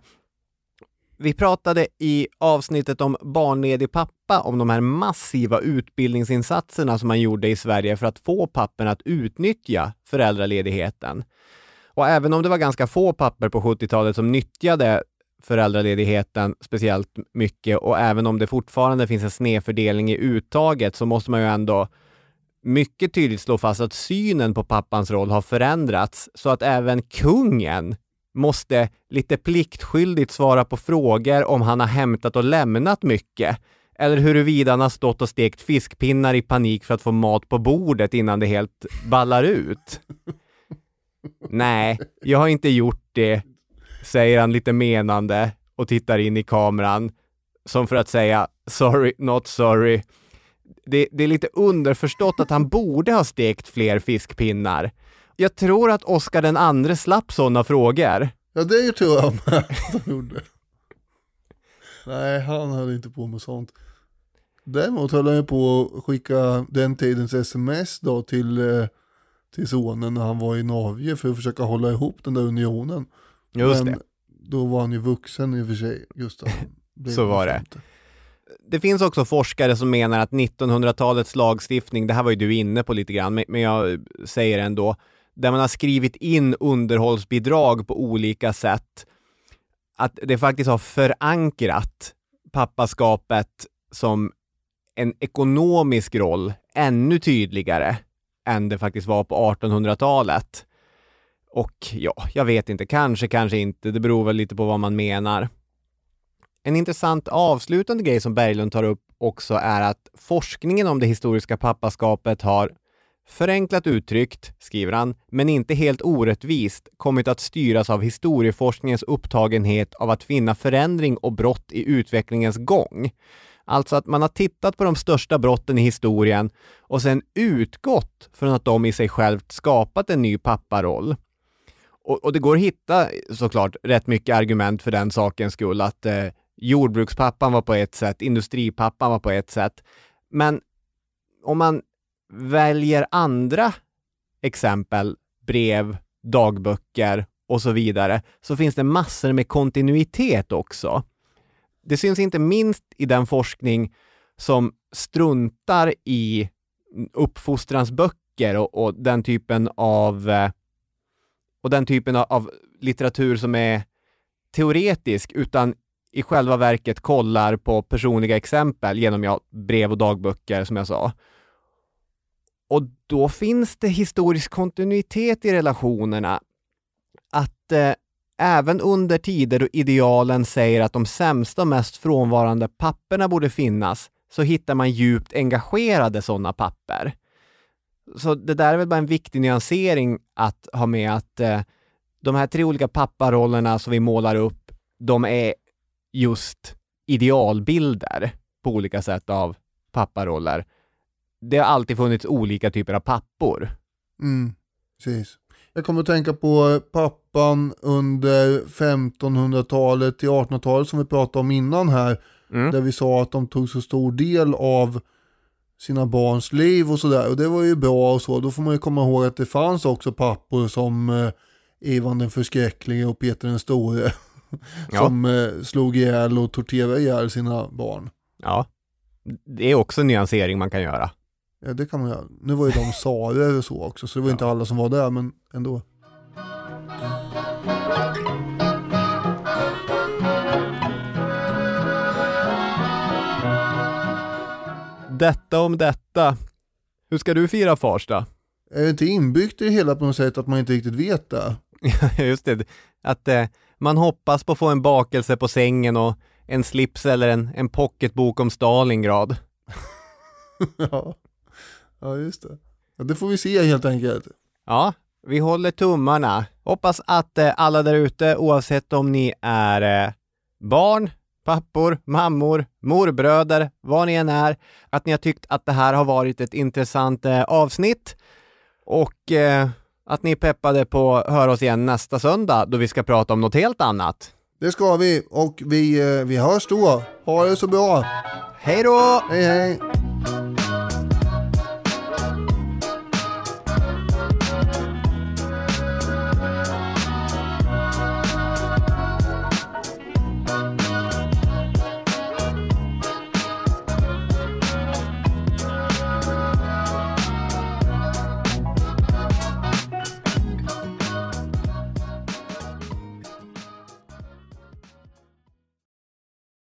Vi pratade i avsnittet om barnledig pappa om de här massiva utbildningsinsatserna som man gjorde i Sverige för att få papporna att utnyttja föräldraledigheten. Och även om det var ganska få papper på 70-talet som nyttjade föräldraledigheten speciellt mycket och även om det fortfarande finns en snedfördelning i uttaget så måste man ju ändå mycket tydligt slå fast att synen på pappans roll har förändrats så att även kungen måste lite pliktskyldigt svara på frågor om han har hämtat och lämnat mycket eller huruvida han har stått och stekt fiskpinnar i panik för att få mat på bordet innan det helt ballar ut. Nej, jag har inte gjort det säger han lite menande och tittar in i kameran som för att säga sorry, not sorry. Det, det är lite underförstått att han borde ha stekt fler fiskpinnar. Jag tror att Oscar den andre slapp sådana frågor. Ja det tror jag med att han gjorde. Nej, han höll inte på med sånt. Däremot höll han ju på att skicka den tidens sms då till, eh, till sonen när han var i Norge för att försöka hålla ihop den där unionen. Just Men det. då var han ju vuxen i och för sig. Just det. Så var det. 50. Det finns också forskare som menar att 1900-talets lagstiftning, det här var ju du inne på lite grann, men- men jag säger ändå, där man har skrivit in underhållsbidrag på olika sätt, att det faktiskt har förankrat pappaskapet som en ekonomisk roll ännu tydligare än det faktiskt var på 1800-talet. Och ja, jag vet inte, kanske, kanske inte, det beror väl lite på vad man menar. En intressant avslutande grej som Berglund tar upp också är att forskningen om det historiska pappaskapet har förenklat uttryckt, skriver han, men inte helt orättvist, kommit att styras av historieforskningens upptagenhet av att finna förändring och brott i utvecklingens gång. Alltså att man har tittat på de största brotten i historien och sen utgått från att de i sig självt skapat en ny papparoll. Och, och det går att hitta såklart rätt mycket argument för den sakens skull, att eh, jordbrukspappan var på ett sätt, industripappan var på ett sätt. Men om man väljer andra exempel, brev, dagböcker och så vidare, så finns det massor med kontinuitet också. Det syns inte minst i den forskning som struntar i uppfostransböcker och, och den typen av eh, och den typen av, av litteratur som är teoretisk, utan i själva verket kollar på personliga exempel genom ja, brev och dagböcker som jag sa. Och då finns det historisk kontinuitet i relationerna. Att eh, även under tider då idealen säger att de sämsta och mest frånvarande papperna borde finnas, så hittar man djupt engagerade sådana papper. Så det där är väl bara en viktig nyansering att ha med att eh, de här tre olika papparollerna som vi målar upp, de är just idealbilder på olika sätt av papparoller. Det har alltid funnits olika typer av pappor. Mm, precis. Jag kommer att tänka på pappan under 1500-talet till 1800-talet som vi pratade om innan här. Mm. Där vi sa att de tog så stor del av sina barns liv och sådär. Och det var ju bra och så. Då får man ju komma ihåg att det fanns också pappor som eh, Ivan den förskräcklige och Peter den store. Ja. som eh, slog ihjäl och torterade ihjäl sina barn. Ja, det är också en nyansering man kan göra. Ja, det kan man göra. Nu var ju de tsarer och så också, så det var inte alla som var där, men ändå. Detta om detta. Hur ska du fira Farsta? Är det inte inbyggt i det hela på något sätt att man inte riktigt vet det? Just det, att eh, man hoppas på att få en bakelse på sängen och en slips eller en, en pocketbok om Stalingrad. ja. Ja, just det. Ja, det får vi se helt enkelt. Ja, vi håller tummarna. Hoppas att eh, alla där ute, oavsett om ni är eh, barn, pappor, mammor, morbröder, vad ni än är, att ni har tyckt att det här har varit ett intressant eh, avsnitt och eh, att ni är peppade på att höra oss igen nästa söndag då vi ska prata om något helt annat. Det ska vi och vi, eh, vi hörs då. Ha det så bra. Hej då! Hej hej!